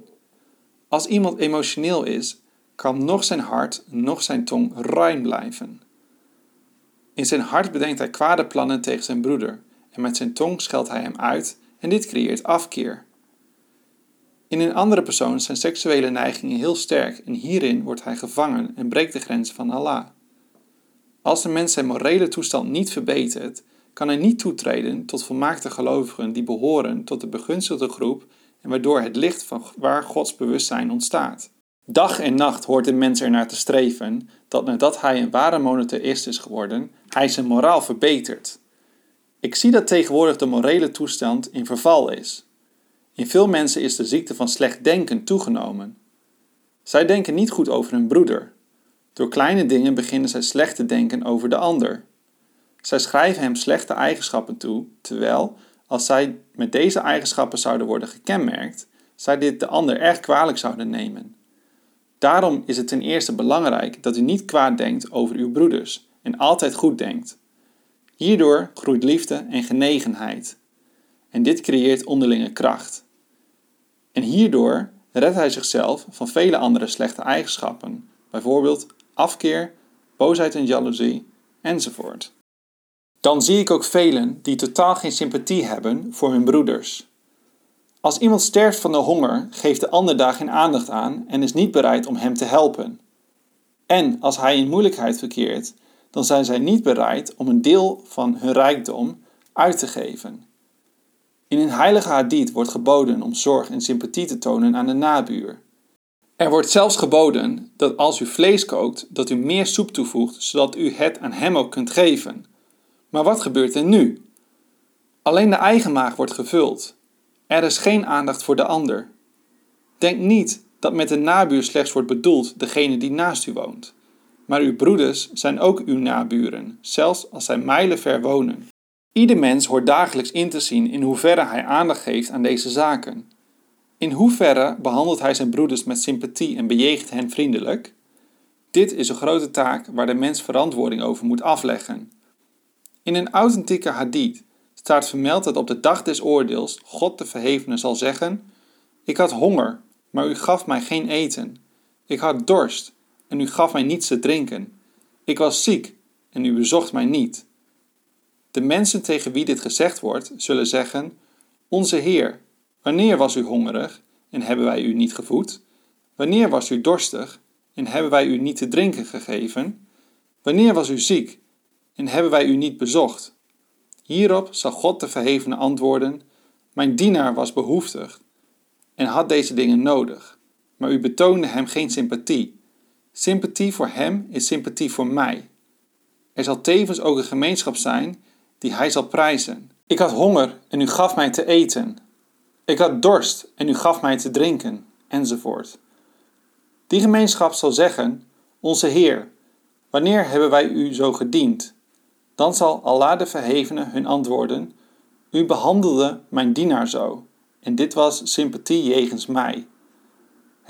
Als iemand emotioneel is, kan nog zijn hart, nog zijn tong ruim blijven. In zijn hart bedenkt hij kwade plannen tegen zijn broeder, en met zijn tong scheldt hij hem uit, en dit creëert afkeer. In een andere persoon zijn seksuele neigingen heel sterk en hierin wordt hij gevangen en breekt de grenzen van Allah. Als een mens zijn morele toestand niet verbetert, kan hij niet toetreden tot volmaakte gelovigen die behoren tot de begunstigde groep en waardoor het licht van waar Gods bewustzijn ontstaat. Dag en nacht hoort de mens ernaar te streven dat nadat hij een ware monotheïst is geworden, hij zijn moraal verbetert. Ik zie dat tegenwoordig de morele toestand in verval is. In veel mensen is de ziekte van slecht denken toegenomen. Zij denken niet goed over hun broeder. Door kleine dingen beginnen zij slecht te denken over de ander. Zij schrijven hem slechte eigenschappen toe, terwijl, als zij met deze eigenschappen zouden worden gekenmerkt, zij dit de ander erg kwalijk zouden nemen. Daarom is het ten eerste belangrijk dat u niet kwaad denkt over uw broeders en altijd goed denkt. Hierdoor groeit liefde en genegenheid. En dit creëert onderlinge kracht. En hierdoor redt hij zichzelf van vele andere slechte eigenschappen, bijvoorbeeld afkeer, boosheid en jaloezie, enzovoort. Dan zie ik ook velen die totaal geen sympathie hebben voor hun broeders. Als iemand sterft van de honger, geeft de ander daar geen aandacht aan en is niet bereid om hem te helpen. En als hij in moeilijkheid verkeert, dan zijn zij niet bereid om een deel van hun rijkdom uit te geven. In een heilige hadith wordt geboden om zorg en sympathie te tonen aan de nabuur. Er wordt zelfs geboden dat als u vlees kookt, dat u meer soep toevoegt, zodat u het aan hem ook kunt geven. Maar wat gebeurt er nu? Alleen de eigen maag wordt gevuld. Er is geen aandacht voor de ander. Denk niet dat met de nabuur slechts wordt bedoeld degene die naast u woont. Maar uw broeders zijn ook uw naburen, zelfs als zij mijlenver wonen. Ieder mens hoort dagelijks in te zien in hoeverre hij aandacht geeft aan deze zaken. In hoeverre behandelt hij zijn broeders met sympathie en bejegent hen vriendelijk? Dit is een grote taak waar de mens verantwoording over moet afleggen. In een authentieke hadith staat vermeld dat op de dag des oordeels God de Verhevene zal zeggen: Ik had honger, maar u gaf mij geen eten. Ik had dorst en u gaf mij niets te drinken. Ik was ziek en u bezocht mij niet. De mensen tegen wie dit gezegd wordt, zullen zeggen: Onze Heer, wanneer was u hongerig en hebben wij u niet gevoed? Wanneer was u dorstig en hebben wij u niet te drinken gegeven? Wanneer was u ziek en hebben wij u niet bezocht? Hierop zal God de Verhevene antwoorden: Mijn dienaar was behoeftig en had deze dingen nodig, maar u betoonde hem geen sympathie. Sympathie voor hem is sympathie voor mij. Er zal tevens ook een gemeenschap zijn die hij zal prijzen. Ik had honger en u gaf mij te eten. Ik had dorst en u gaf mij te drinken, enzovoort. Die gemeenschap zal zeggen: Onze Heer, wanneer hebben wij u zo gediend? Dan zal Allah de Verhevene hun antwoorden: U behandelde mijn dienaar zo, en dit was sympathie jegens mij.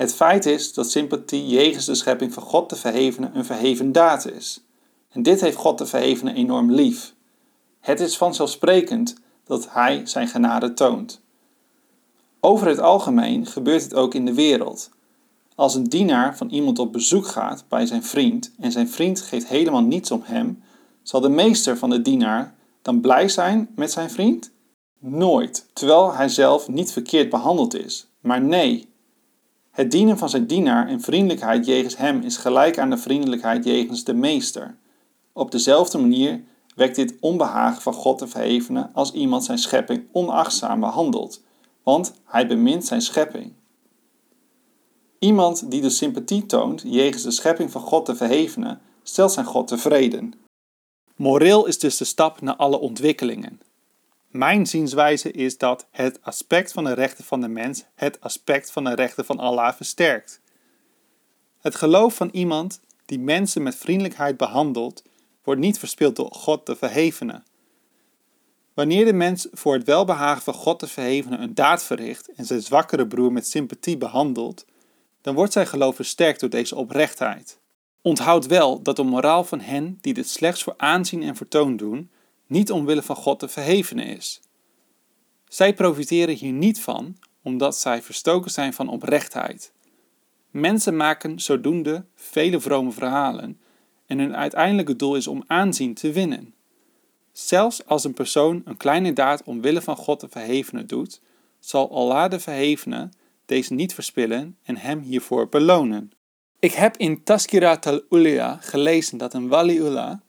Het feit is dat sympathie jegens de schepping van God de Verhevene een verheven daad is. En dit heeft God de Verhevene enorm lief. Het is vanzelfsprekend dat Hij zijn genade toont. Over het algemeen gebeurt het ook in de wereld. Als een dienaar van iemand op bezoek gaat bij zijn vriend en zijn vriend geeft helemaal niets om hem, zal de meester van de dienaar dan blij zijn met zijn vriend? Nooit, terwijl hij zelf niet verkeerd behandeld is. Maar nee, het dienen van zijn dienaar en vriendelijkheid jegens hem is gelijk aan de vriendelijkheid jegens de meester. Op dezelfde manier wekt dit onbehagen van God te verhevenen als iemand zijn schepping onachtzaam behandelt, want hij bemint zijn schepping. Iemand die de sympathie toont jegens de schepping van God te verhevenen, stelt zijn God tevreden. Moreel is dus de stap naar alle ontwikkelingen. Mijn zienswijze is dat het aspect van de rechten van de mens het aspect van de rechten van Allah versterkt. Het geloof van iemand die mensen met vriendelijkheid behandelt, wordt niet verspild door God de Verhevene. Wanneer de mens voor het welbehagen van God de Verhevene een daad verricht en zijn zwakkere broer met sympathie behandelt, dan wordt zijn geloof versterkt door deze oprechtheid. Onthoud wel dat de moraal van hen die dit slechts voor aanzien en vertoon doen, niet omwille van God de verhevene is. Zij profiteren hier niet van, omdat zij verstoken zijn van oprechtheid. Mensen maken zodoende vele vrome verhalen en hun uiteindelijke doel is om aanzien te winnen. Zelfs als een persoon een kleine daad omwille van God de verhevene doet, zal Allah de verhevene deze niet verspillen en hem hiervoor belonen. Ik heb in Taskirat al-Ulia gelezen dat een waliullah,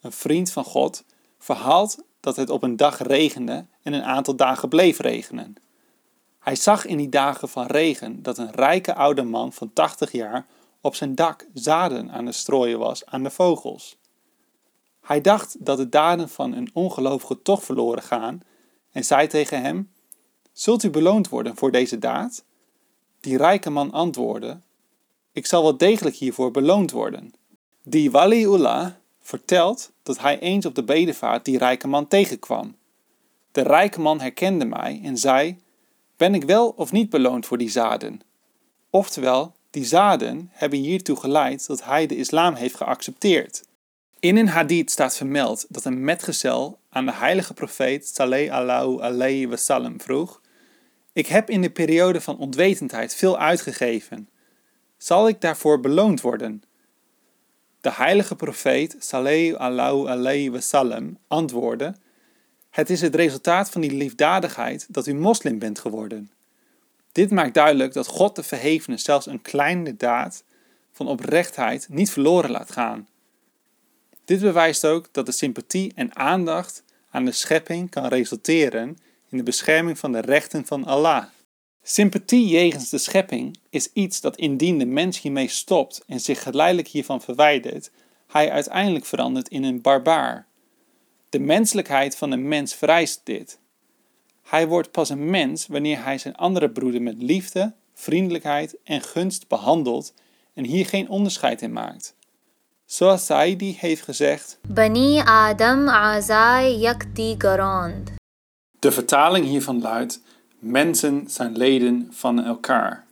een vriend van God, verhaalt dat het op een dag regende en een aantal dagen bleef regenen. Hij zag in die dagen van regen dat een rijke oude man van 80 jaar op zijn dak zaden aan het strooien was aan de vogels. Hij dacht dat de daden van een ongelovige toch verloren gaan en zei tegen hem: Zult u beloond worden voor deze daad? Die rijke man antwoordde: Ik zal wel degelijk hiervoor beloond worden. Die Waliullah vertelt dat hij eens op de bedevaart die rijke man tegenkwam. De rijke man herkende mij en zei: Ben ik wel of niet beloond voor die zaden? Oftewel, die zaden hebben hiertoe geleid dat hij de islam heeft geaccepteerd. In een hadith staat vermeld dat een metgezel aan de heilige profeet Saleh Allahu alayhi wasallam vroeg: Ik heb in de periode van onwetendheid veel uitgegeven. Zal ik daarvoor beloond worden? De heilige profeet Saleh Allahu alayhi wasallam antwoordde: Het is het resultaat van die liefdadigheid dat u moslim bent geworden. Dit maakt duidelijk dat God de verhevene zelfs een kleine daad van oprechtheid niet verloren laat gaan. Dit bewijst ook dat de sympathie en aandacht aan de schepping kan resulteren in de bescherming van de rechten van Allah. Sympathie jegens de schepping is iets dat indien de mens hiermee stopt en zich geleidelijk hiervan verwijdert, hij uiteindelijk verandert in een barbaar. De menselijkheid van een mens vereist dit. Hij wordt pas een mens wanneer hij zijn andere broeder met liefde, vriendelijkheid en gunst behandelt en hier geen onderscheid in maakt. Zoals Saidi heeft gezegd: Bani Adam azai yakti garand. De vertaling hiervan luidt Mensen zijn leden van elkaar.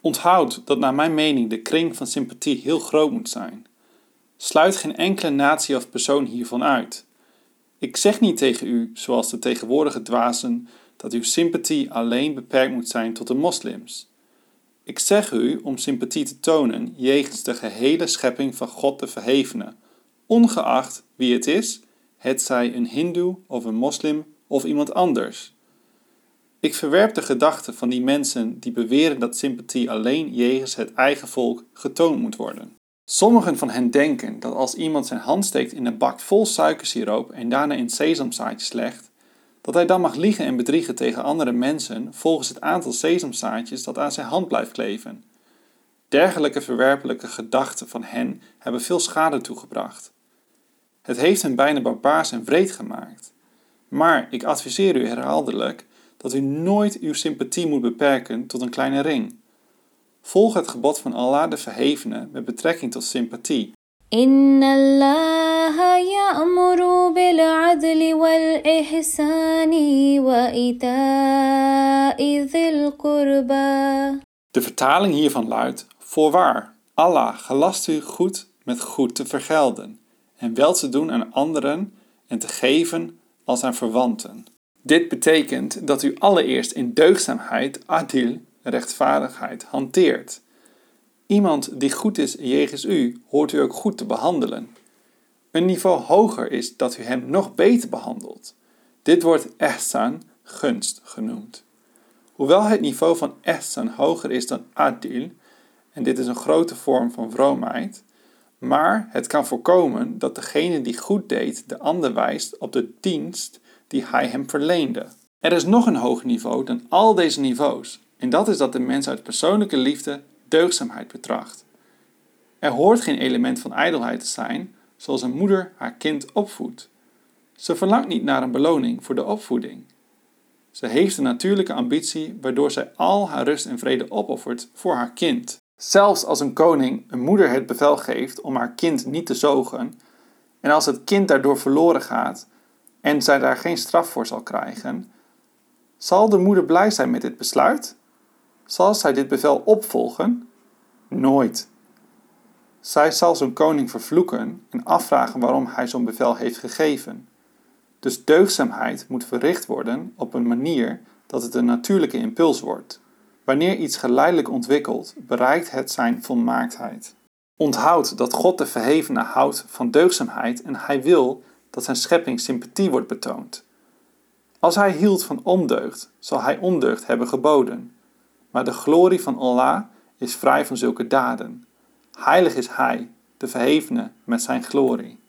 Onthoud dat naar mijn mening de kring van sympathie heel groot moet zijn. Sluit geen enkele natie of persoon hiervan uit. Ik zeg niet tegen u, zoals de tegenwoordige dwazen, dat uw sympathie alleen beperkt moet zijn tot de moslims. Ik zeg u om sympathie te tonen jegens de gehele schepping van God de Verhevene, ongeacht wie het is, het zij een hindoe of een moslim of iemand anders. Ik verwerp de gedachte van die mensen die beweren dat sympathie alleen jegens het eigen volk getoond moet worden. Sommigen van hen denken dat als iemand zijn hand steekt in een bak vol suikersiroop en daarna in sesamzaadjes legt, dat hij dan mag liegen en bedriegen tegen andere mensen volgens het aantal sesamzaadjes dat aan zijn hand blijft kleven. Dergelijke verwerpelijke gedachten van hen hebben veel schade toegebracht. Het heeft hen bijna barbaars en wreed gemaakt. Maar ik adviseer u herhaaldelijk dat u nooit uw sympathie moet beperken tot een kleine ring. Volg het gebod van Allah de Verhevene met betrekking tot sympathie. إن الله يأمر بالعدل والإحسان وإيتاء ذي القربى De vertaling hiervan luidt: Voorwaar, Allah gelast u goed met goed te vergelden en wel te doen aan anderen en te geven als aan verwanten. Dit betekent dat u allereerst in deugdzaamheid, adil, rechtvaardigheid, hanteert. Iemand die goed is jegens u, hoort u ook goed te behandelen. Een niveau hoger is dat u hem nog beter behandelt. Dit wordt ihsan, gunst, genoemd. Hoewel het niveau van ihsan hoger is dan adil, en dit is een grote vorm van vroomheid, maar het kan voorkomen dat degene die goed deed de ander wijst op de dienst die hij hem verleende. Er is nog een hoger niveau dan al deze niveaus, en dat is dat de mens uit persoonlijke liefde deugdzaamheid betracht. Er hoort geen element van ijdelheid te zijn, zoals een moeder haar kind opvoedt. Ze verlangt niet naar een beloning voor de opvoeding. Ze heeft een natuurlijke ambitie waardoor zij al haar rust en vrede opoffert voor haar kind. Zelfs als een koning een moeder het bevel geeft om haar kind niet te zogen, en als het kind daardoor verloren gaat en zij daar geen straf voor zal krijgen, zal de moeder blij zijn met dit besluit? Zal zij dit bevel opvolgen? Nooit. Zij zal zo'n koning vervloeken en afvragen waarom hij zo'n bevel heeft gegeven. Dus deugdzaamheid moet verricht worden op een manier dat het een natuurlijke impuls wordt. Wanneer iets geleidelijk ontwikkelt, bereikt het zijn volmaaktheid. Onthoud dat God de Verhevene houdt van deugdzaamheid en hij wil dat zijn schepping sympathie wordt betoond. Als hij hield van ondeugd, zal hij ondeugd hebben geboden. Maar de glorie van Allah is vrij van zulke daden. Heilig is Hij, de Verhevene, met zijn glorie.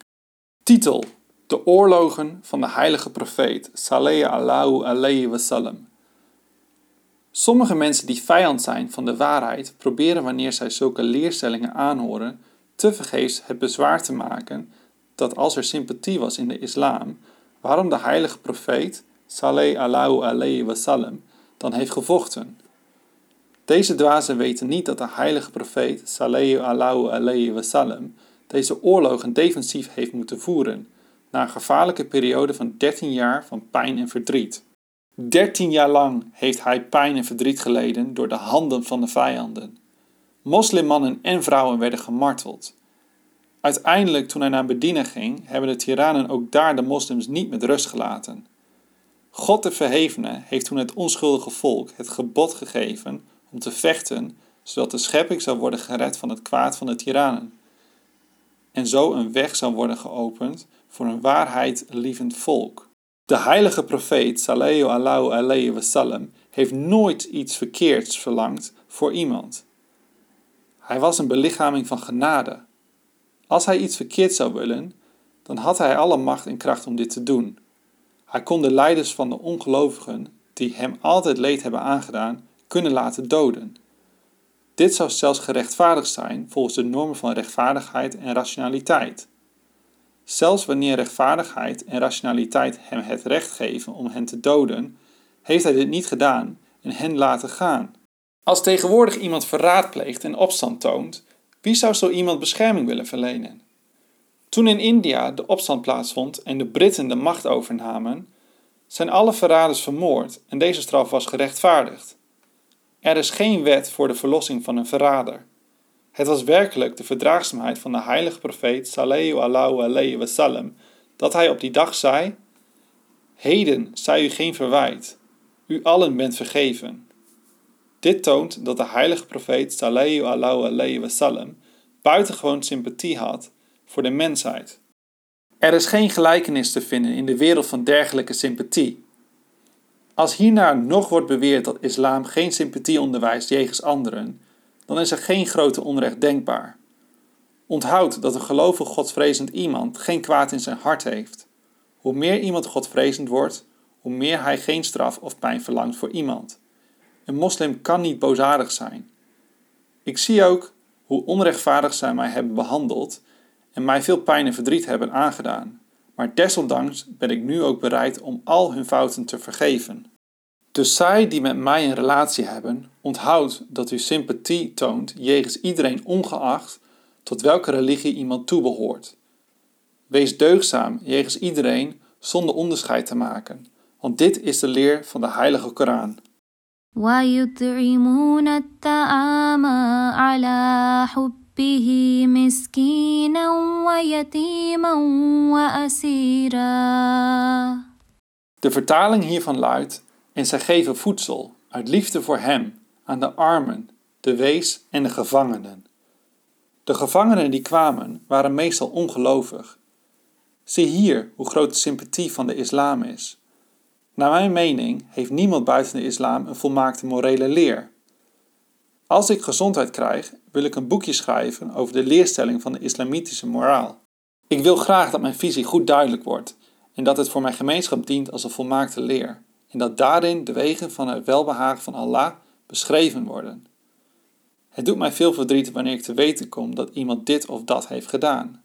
Titel: De oorlogen van de heilige profeet, Saleh Allahu alayhi wasallam. Sommige mensen die vijand zijn van de waarheid proberen wanneer zij zulke leerstellingen aanhoren, tevergeefs het bezwaar te maken dat als er sympathie was in de islam, waarom de heilige profeet, Saleh Allahu alayhi wasallam, dan heeft gevochten. Deze dwazen weten niet dat de heilige profeet, sallallahu alayhi wasallam, deze oorlogen defensief heeft moeten voeren, na een gevaarlijke periode van 13 jaar van pijn en verdriet. 13 jaar lang heeft hij pijn en verdriet geleden door de handen van de vijanden. Moslimmannen en vrouwen werden gemarteld. Uiteindelijk, toen hij naar Medina ging, hebben de tiranen ook daar de moslims niet met rust gelaten. God de Verhevene heeft toen het onschuldige volk het gebod gegeven om te vechten, zodat de schepping zou worden gered van het kwaad van de tiranen. En zo een weg zou worden geopend voor een waarheidlievend volk. De heilige profeet, sallallahu alayhi wasallam, heeft nooit iets verkeerds verlangd voor iemand. Hij was een belichaming van genade. Als hij iets verkeerd zou willen, dan had hij alle macht en kracht om dit te doen. Hij kon de leiders van de ongelovigen, die hem altijd leed hebben aangedaan, kunnen laten doden. Dit zou zelfs gerechtvaardigd zijn volgens de normen van rechtvaardigheid en rationaliteit. Zelfs wanneer rechtvaardigheid en rationaliteit hem het recht geven om hen te doden, heeft hij dit niet gedaan en hen laten gaan. Als tegenwoordig iemand verraad pleegt en opstand toont, wie zou zo iemand bescherming willen verlenen? Toen in India de opstand plaatsvond en de Britten de macht overnamen, zijn alle verraders vermoord en deze straf was gerechtvaardigd. Er is geen wet voor de verlossing van een verrader. Het was werkelijk de verdraagzaamheid van de heilige profeet sallallahu alayhi wasallam dat hij op die dag zei: Heden zij u geen verwijt, u allen bent vergeven. Dit toont dat de heilige profeet sallallahu alayhi wasallam buitengewoon sympathie had voor de mensheid. Er is geen gelijkenis te vinden in de wereld van dergelijke sympathie. Als hierna nog wordt beweerd dat islam geen sympathie onderwijst jegens anderen, dan is er geen grote onrecht denkbaar. Onthoud dat een gelovig godvrezend iemand geen kwaad in zijn hart heeft. Hoe meer iemand godvrezend wordt, hoe meer hij geen straf of pijn verlangt voor iemand. Een moslim kan niet boosaardig zijn. Ik zie ook hoe onrechtvaardig zij mij hebben behandeld en mij veel pijn en verdriet hebben aangedaan. Maar desondanks ben ik nu ook bereid om al hun fouten te vergeven. Dus zij die met mij een relatie hebben, onthoud dat u sympathie toont jegens iedereen ongeacht tot welke religie iemand toebehoort. Wees deugzaam jegens iedereen zonder onderscheid te maken, want dit is de leer van de heilige Koran. ويطعمون الطعام على حبه مسكينا ويتيما وأسيرا De vertaling hiervan luidt: En zij geven voedsel uit liefde voor hem aan de armen, de wees en de gevangenen. De gevangenen die kwamen waren meestal ongelovig. Zie hier hoe groot de sympathie van de islam is. Naar mijn mening heeft niemand buiten de islam een volmaakte morele leer. Als ik gezondheid krijg, wil ik een boekje schrijven over de leerstelling van de islamitische moraal. Ik wil graag dat mijn visie goed duidelijk wordt en dat het voor mijn gemeenschap dient als een volmaakte leer en dat daarin de wegen van het welbehagen van Allah beschreven worden. Het doet mij veel verdriet wanneer ik te weten kom dat iemand dit of dat heeft gedaan.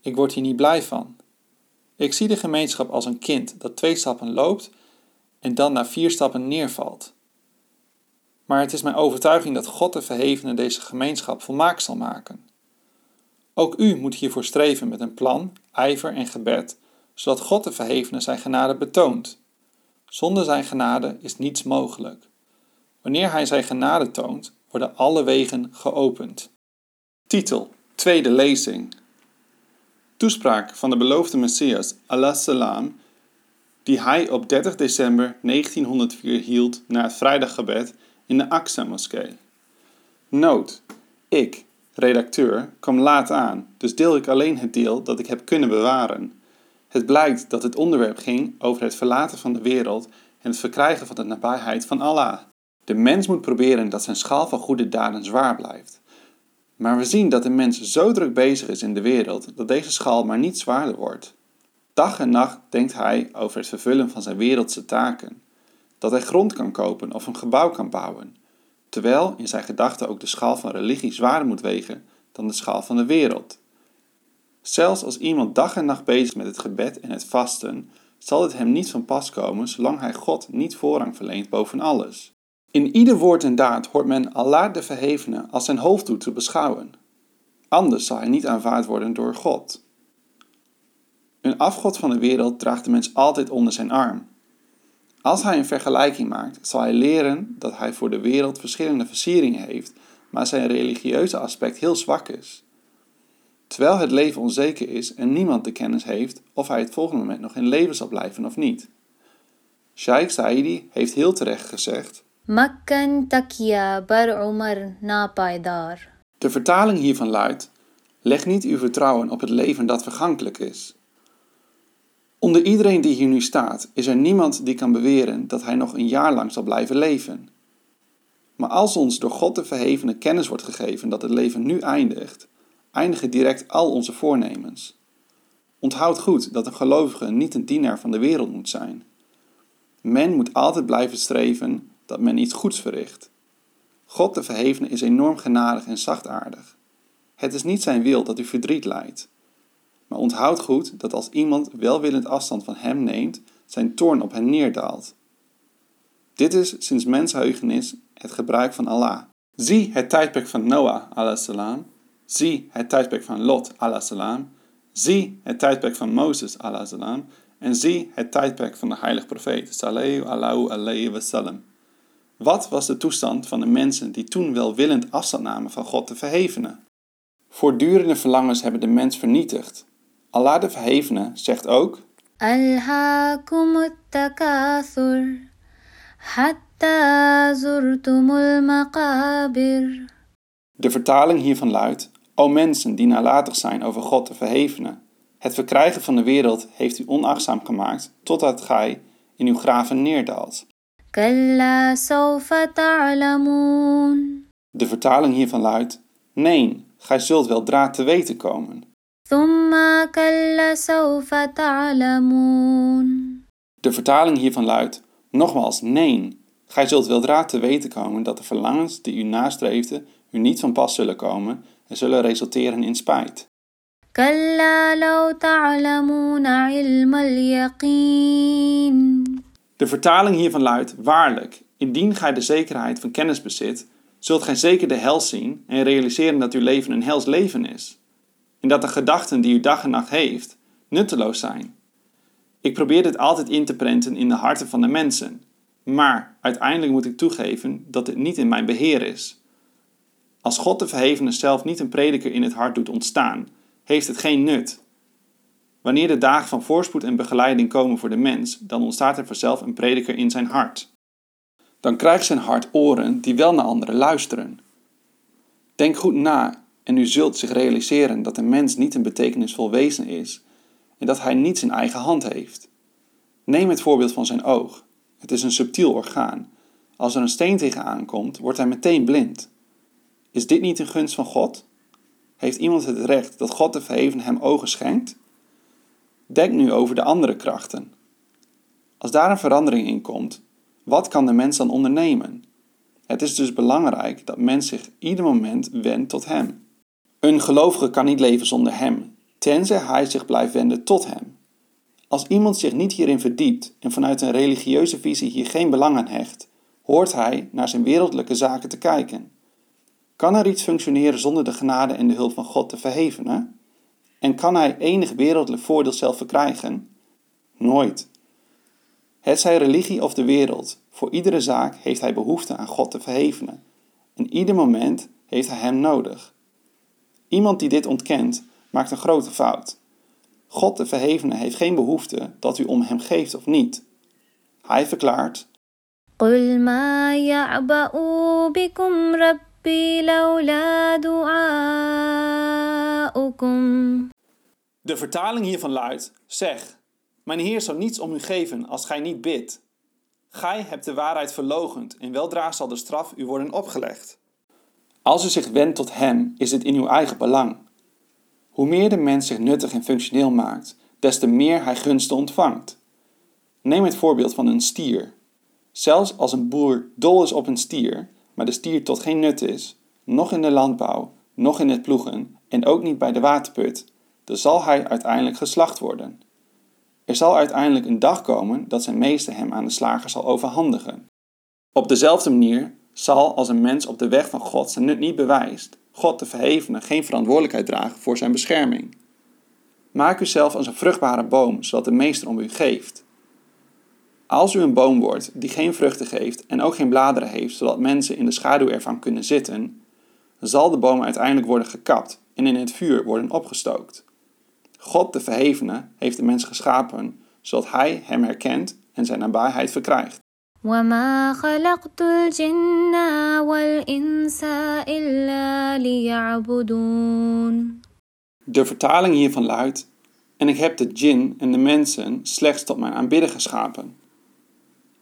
Ik word hier niet blij van. Ik zie de gemeenschap als een kind dat twee stappen loopt en dan na vier stappen neervalt. Maar het is mijn overtuiging dat God de Verhevene deze gemeenschap volmaakt zal maken. Ook u moet hiervoor streven met een plan, ijver en gebed, zodat God de Verhevene zijn genade betoont. Zonder zijn genade is niets mogelijk. Wanneer hij zijn genade toont, worden alle wegen geopend. Titel: Tweede lezing. Toespraak van de beloofde Messias, Allah salam, die hij op 30 december 1904 hield na het vrijdaggebed in de Aqsa-moskee. Noot: Ik, redacteur, kwam laat aan, dus deel ik alleen het deel dat ik heb kunnen bewaren. Het blijkt dat het onderwerp ging over het verlaten van de wereld en het verkrijgen van de nabijheid van Allah. De mens moet proberen dat zijn schaal van goede daden zwaar blijft. Maar we zien dat de mens zo druk bezig is in de wereld dat deze schaal maar niet zwaarder wordt. Dag en nacht denkt hij over het vervullen van zijn wereldse taken. Dat hij grond kan kopen of een gebouw kan bouwen. Terwijl in zijn gedachten ook de schaal van religie zwaarder moet wegen dan de schaal van de wereld. Zelfs als iemand dag en nacht bezig is met het gebed en het vasten, zal het hem niet van pas komen zolang hij God niet voorrang verleent boven alles. In ieder woord en daad hoort men Allah de Verhevene als zijn hoofddoel te beschouwen. Anders zal hij niet aanvaard worden door God. Een afgod van de wereld draagt de mens altijd onder zijn arm. Als hij een vergelijking maakt, zal hij leren dat hij voor de wereld verschillende versieringen heeft, maar zijn religieuze aspect heel zwak is. Terwijl het leven onzeker is en niemand de kennis heeft of hij het volgende moment nog in leven zal blijven of niet. Sheikh Saidi heeft heel terecht gezegd: Makkan takya bar Umar na paidar. De vertaling hiervan luidt: Leg niet uw vertrouwen op het leven dat vergankelijk is. Onder iedereen die hier nu staat, is er niemand die kan beweren dat hij nog een jaar lang zal blijven leven. Maar als ons door God de verhevene kennis wordt gegeven dat het leven nu eindigt, eindigen direct al onze voornemens. Onthoud goed dat een gelovige niet een dienaar van de wereld moet zijn. Men moet altijd blijven streven dat men iets goeds verricht. God de Verhevene is enorm genadig en zachtaardig. Het is niet zijn wil dat u verdriet lijdt. Maar onthoud goed dat als iemand welwillend afstand van hem neemt, zijn toorn op hen neerdaalt. Dit is sinds mensheugenis het gebruik van Allah. Zie het tijdperk van Noah, salam. Zie het tijdperk van Lot, salam. Zie het tijdperk van Mozes, salam. En zie het tijdperk van de heilige profeet, sallallahu alayhi wasallam. Wat was de toestand van de mensen die toen welwillend afstand namen van God de Verhevene? Voortdurende verlangens hebben de mens vernietigd. Allah de Verhevene zegt ook. De vertaling hiervan luidt: O mensen die nalatig zijn over God de Verhevene, het verkrijgen van de wereld heeft u onachtzaam gemaakt totdat gij in uw graven neerdaalt. Kalla sawfa ta'lamun. De vertaling hiervan luidt: Nee, gij zult wel draad te weten komen. Thumma kalla sawfa ta'lamun. De vertaling hiervan luidt: Nogmaals, nee, gij zult wel draad te weten komen dat de verlangens die u nastreefde u niet van pas zullen komen en zullen resulteren in spijt. Kalla law ta'lamun 'ilmal yaqin. De vertaling hiervan luidt: Waarlijk, indien gij de zekerheid van kennis bezit, zult gij zeker de hel zien en realiseren dat uw leven een hels leven is. En dat de gedachten die u dag en nacht heeft, nutteloos zijn. Ik probeer dit altijd in te prenten in de harten van de mensen, maar uiteindelijk moet ik toegeven dat dit niet in mijn beheer is. Als God de Verhevene zelf niet een prediker in het hart doet ontstaan, heeft het geen nut. Wanneer de dagen van voorspoed en begeleiding komen voor de mens, dan ontstaat er vanzelf een prediker in zijn hart. Dan krijgt zijn hart oren die wel naar anderen luisteren. Denk goed na en u zult zich realiseren dat de mens niet een betekenisvol wezen is en dat hij niet zijn eigen hand heeft. Neem het voorbeeld van zijn oog. Het is een subtiel orgaan. Als er een steen tegenaan komt, wordt hij meteen blind. Is dit niet een gunst van God? Heeft iemand het recht dat God de Verheven hem ogen schenkt? Denk nu over de andere krachten. Als daar een verandering in komt, wat kan de mens dan ondernemen? Het is dus belangrijk dat mens zich ieder moment wendt tot Hem. Een gelovige kan niet leven zonder Hem, tenzij hij zich blijft wenden tot Hem. Als iemand zich niet hierin verdiept en vanuit een religieuze visie hier geen belang aan hecht, hoort hij naar zijn wereldlijke zaken te kijken. Kan er iets functioneren zonder de genade en de hulp van God te verhevenen? En kan hij enig wereldlijk voordeel zelf verkrijgen? Nooit. Het zij religie of de wereld, voor iedere zaak heeft hij behoefte aan God te verhevenen. En ieder moment heeft hij hem nodig. Iemand die dit ontkent, maakt een grote fout. God de Verhevene heeft geen behoefte dat u om hem geeft of niet. Hij verklaart: قل ما يعبأ بكم ربي لولا دعاؤكم De vertaling hiervan luidt: Zeg, mijn Heer zou niets om u geven als gij niet bidt. Gij hebt de waarheid verlogend en weldra zal de straf u worden opgelegd. Als u zich wendt tot Hem, is het in uw eigen belang. Hoe meer de mens zich nuttig en functioneel maakt, des te meer hij gunsten ontvangt. Neem het voorbeeld van een stier. Zelfs als een boer dol is op een stier, maar de stier tot geen nut is, nog in de landbouw, nog in het ploegen en ook niet bij de waterput, dan zal hij uiteindelijk geslacht worden. Er zal uiteindelijk een dag komen dat zijn meester hem aan de slager zal overhandigen. Op dezelfde manier zal als een mens op de weg van God zijn nut niet bewijst, God de Verhevene geen verantwoordelijkheid dragen voor zijn bescherming. Maak uzelf als een vruchtbare boom, zodat de meester om u geeft. Als u een boom wordt die geen vruchten geeft en ook geen bladeren heeft, zodat mensen in de schaduw ervan kunnen zitten, zal de boom uiteindelijk worden gekapt en in het vuur worden opgestookt. God de Verhevene heeft de mens geschapen, zodat hij hem herkent en zijn nabijheid verkrijgt. وما خلقت الجن والإنس إلا ليعبدون De vertaling hiervan luidt: En ik heb de djinn en de mensen slechts tot mijn aanbidden geschapen.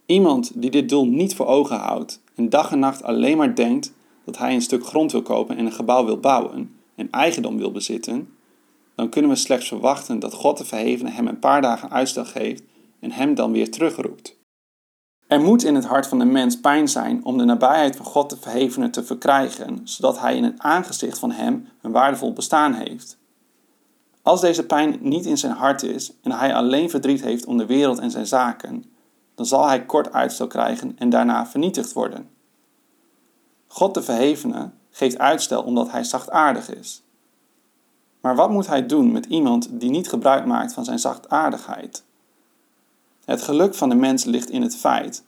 Iemand die dit doel niet voor ogen houdt en dag en nacht alleen maar denkt dat hij een stuk grond wil kopen en een gebouw wil bouwen en eigendom wil bezitten, dan kunnen we slechts verwachten dat God de Verhevene hem een paar dagen uitstel geeft en hem dan weer terugroept. Er moet in het hart van de mens pijn zijn om de nabijheid van God de Verhevene te verkrijgen, zodat hij in het aangezicht van hem een waardevol bestaan heeft. Als deze pijn niet in zijn hart is en hij alleen verdriet heeft om de wereld en zijn zaken, dan zal hij kort uitstel krijgen en daarna vernietigd worden. God de Verhevene geeft uitstel omdat hij zachtaardig is. Maar wat moet hij doen met iemand die niet gebruik maakt van zijn zachtaardigheid? Het geluk van de mens ligt in het feit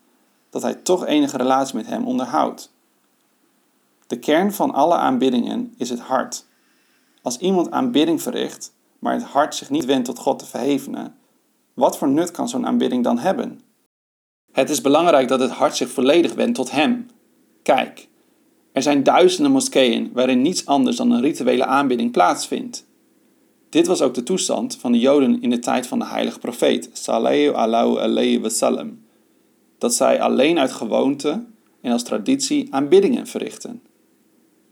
dat hij toch enige relatie met hem onderhoudt. De kern van alle aanbiddingen is het hart. Als iemand aanbidding verricht, maar het hart zich niet wendt tot God te verhevene, wat voor nut kan zo'n aanbidding dan hebben? Het is belangrijk dat het hart zich volledig wendt tot Hem. Kijk, er zijn duizenden moskeeën waarin niets anders dan een rituele aanbidding plaatsvindt. Dit was ook de toestand van de Joden in de tijd van de heilige profeet, sallallahu alayhi wasallam, dat zij alleen uit gewoonte en als traditie aanbiddingen verrichten.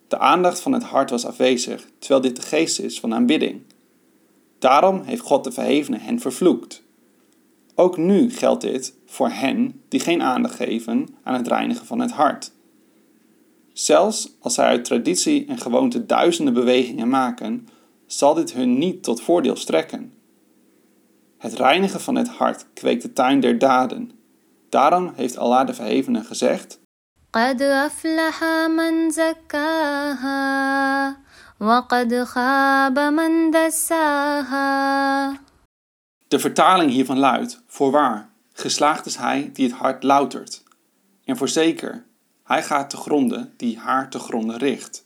De aandacht van het hart was afwezig, terwijl dit de geest is van aanbidding. Daarom heeft God de Verhevene hen vervloekt. Ook nu geldt dit voor hen die geen aandacht geven aan het reinigen van het hart. Zelfs als zij uit traditie en gewoonte duizenden bewegingen maken, zal dit hun niet tot voordeel strekken. Het reinigen van het hart kweekt de tuin der daden. Daarom heeft Allah de Verhevene gezegd: قد أفلح من زكاها وقد خاب من دساها De vertaling hiervan luidt: Voorwaar, geslaagd is hij die het hart loutert. En voorzeker, hij gaat te gronden die haar te gronden richt.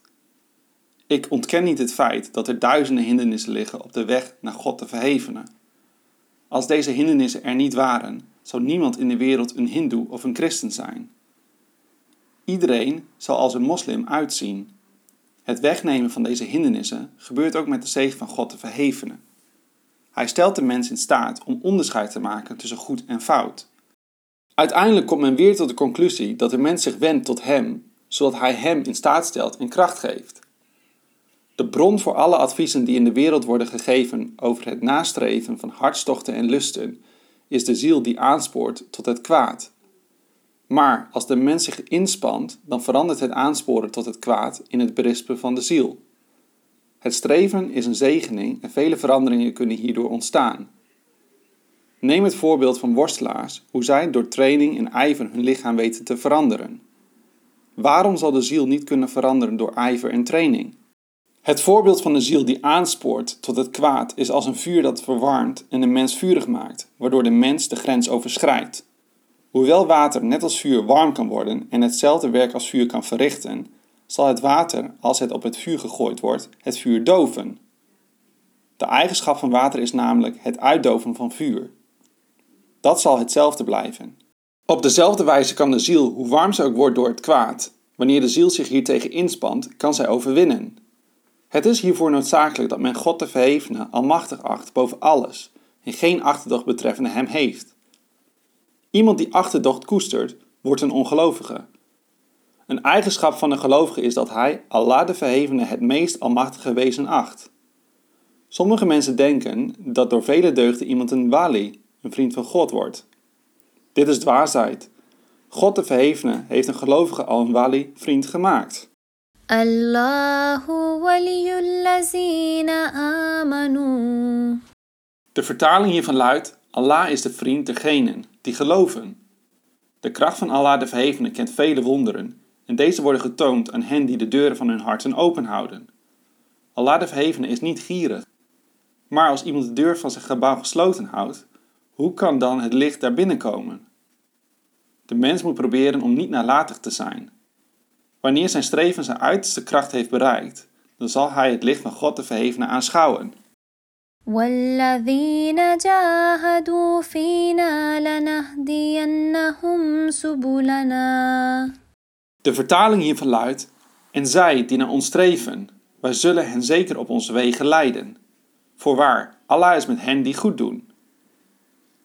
Ik ontken niet het feit dat er duizenden hindernissen liggen op de weg naar God te verhevenen. Als deze hindernissen er niet waren, zou niemand in de wereld een hindoe of een christen zijn. Iedereen zal als een moslim uitzien. Het wegnemen van deze hindernissen gebeurt ook met de zegen van God te verhevenen. Hij stelt de mens in staat om onderscheid te maken tussen goed en fout. Uiteindelijk komt men weer tot de conclusie dat de mens zich wendt tot Hem, zodat Hij Hem in staat stelt en kracht geeft. De bron voor alle adviezen die in de wereld worden gegeven over het nastreven van hartstochten en lusten is de ziel die aanspoort tot het kwaad. Maar als de mens zich inspant, dan verandert het aansporen tot het kwaad in het berispen van de ziel. Het streven is een zegening en vele veranderingen kunnen hierdoor ontstaan. Neem het voorbeeld van worstelaars, hoe zij door training en ijver hun lichaam weten te veranderen. Waarom zal de ziel niet kunnen veranderen door ijver en training? Het voorbeeld van de ziel die aanspoort tot het kwaad is als een vuur dat verwarmt en de mens vurig maakt, waardoor de mens de grens overschrijdt. Hoewel water net als vuur warm kan worden en hetzelfde werk als vuur kan verrichten, zal het water, als het op het vuur gegooid wordt, het vuur doven. De eigenschap van water is namelijk het uitdoven van vuur. Dat zal hetzelfde blijven. Op dezelfde wijze kan de ziel, hoe warm ze ook wordt door het kwaad, wanneer de ziel zich hiertegen inspant, kan zij overwinnen. Het is hiervoor noodzakelijk dat men God de Verhevene almachtig acht boven alles en geen achterdocht betreffende hem heeft. Iemand die achterdocht koestert, wordt een ongelovige. Een eigenschap van een gelovige is dat hij Allah de Verhevene het meest almachtige wezen acht. Sommige mensen denken dat door vele deugden iemand een wali, een vriend van God wordt. Dit is dwaasheid. God de Verhevene heeft een gelovige al een wali vriend gemaakt. Allahu amanu. De vertaling hiervan luidt: Allah is de vriend degenen die geloven. De kracht van Allah de Verhevene kent vele wonderen, en deze worden getoond aan hen die de deuren van hun harten openhouden. Allah de Verhevene is niet gierig. Maar als iemand de deur van zijn gebaar gesloten houdt, hoe kan dan het licht daar binnenkomen? De mens moet proberen om niet nalatig te zijn. Wanneer zijn streven zijn uiterste kracht heeft bereikt, dan zal hij het licht van God de Verhevene aanschouwen. والذين جاهدوا فينا لنهدينهم سبلنا De vertaling hiervan luidt: En zij die naar ons streven, wij zullen hen zeker op onze wegen leiden. Voorwaar, Allah is met hen die goed doen.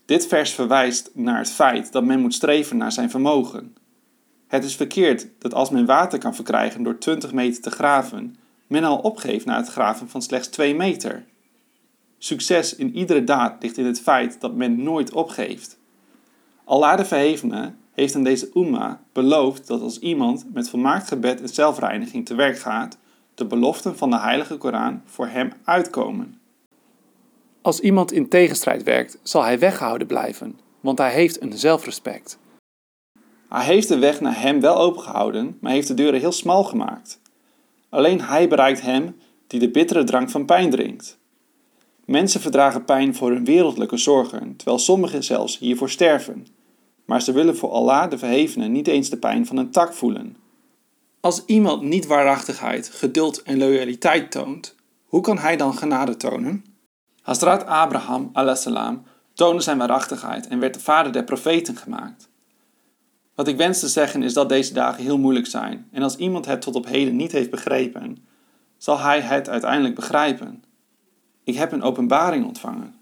Dit vers verwijst naar het feit dat men moet streven naar zijn vermogen. Het is verkeerd dat als men water kan verkrijgen door 20 meter te graven, men al opgeeft na het graven van slechts 2 meter. Succes in iedere daad ligt in het feit dat men nooit opgeeft. Allah de Verhevene heeft aan deze umma beloofd dat als iemand met volmaakt gebed en zelfreiniging te werk gaat, de beloften van de heilige Koran voor hem uitkomen. Als iemand in tegenstrijd werkt, zal hij weggehouden blijven, want hij heeft een zelfrespect. Hij heeft de weg naar hem wel opengehouden, maar heeft de deuren heel smal gemaakt. Alleen hij bereikt hem die de bittere drank van pijn drinkt. Mensen verdragen pijn voor hun wereldlijke zorgen, terwijl sommigen zelfs hiervoor sterven. Maar ze willen voor Allah de Verhevene niet eens de pijn van een tak voelen. Als iemand niet waarachtigheid, geduld en loyaliteit toont, hoe kan hij dan genade tonen? Hazrat Abraham salam toonde zijn waarachtigheid en werd de vader der profeten gemaakt. Wat ik wens te zeggen is dat deze dagen heel moeilijk zijn en als iemand het tot op heden niet heeft begrepen, zal hij het uiteindelijk begrijpen. Ik heb een openbaring ontvangen.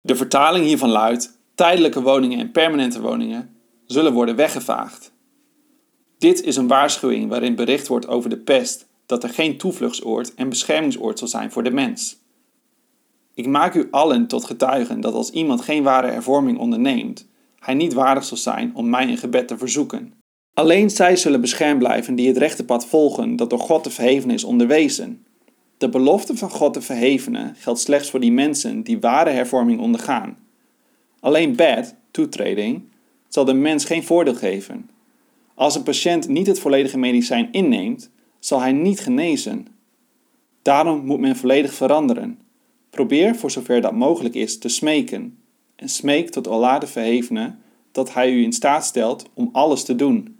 De vertaling hiervan luidt: tijdelijke woningen en permanente woningen zullen worden weggevaagd. Dit is een waarschuwing waarin bericht wordt over de pest dat er geen toevluchtsoord en beschermingsoord zal zijn voor de mens. Ik maak u allen tot getuigen dat als iemand geen ware hervorming onderneemt, hij niet waardig zal zijn om mij een gebed te verzoeken. Alleen zij zullen beschermd blijven die het rechte pad volgen dat door God de Verhevene is onderwezen. De belofte van God de Verhevene geldt slechts voor die mensen die ware hervorming ondergaan. Alleen bad, toetreding, zal de mens geen voordeel geven. Als een patiënt niet het volledige medicijn inneemt, zal hij niet genezen. Daarom moet men volledig veranderen. Probeer voor zover dat mogelijk is te smeken. En smeek tot Allah de Verhevene dat hij u in staat stelt om alles te doen.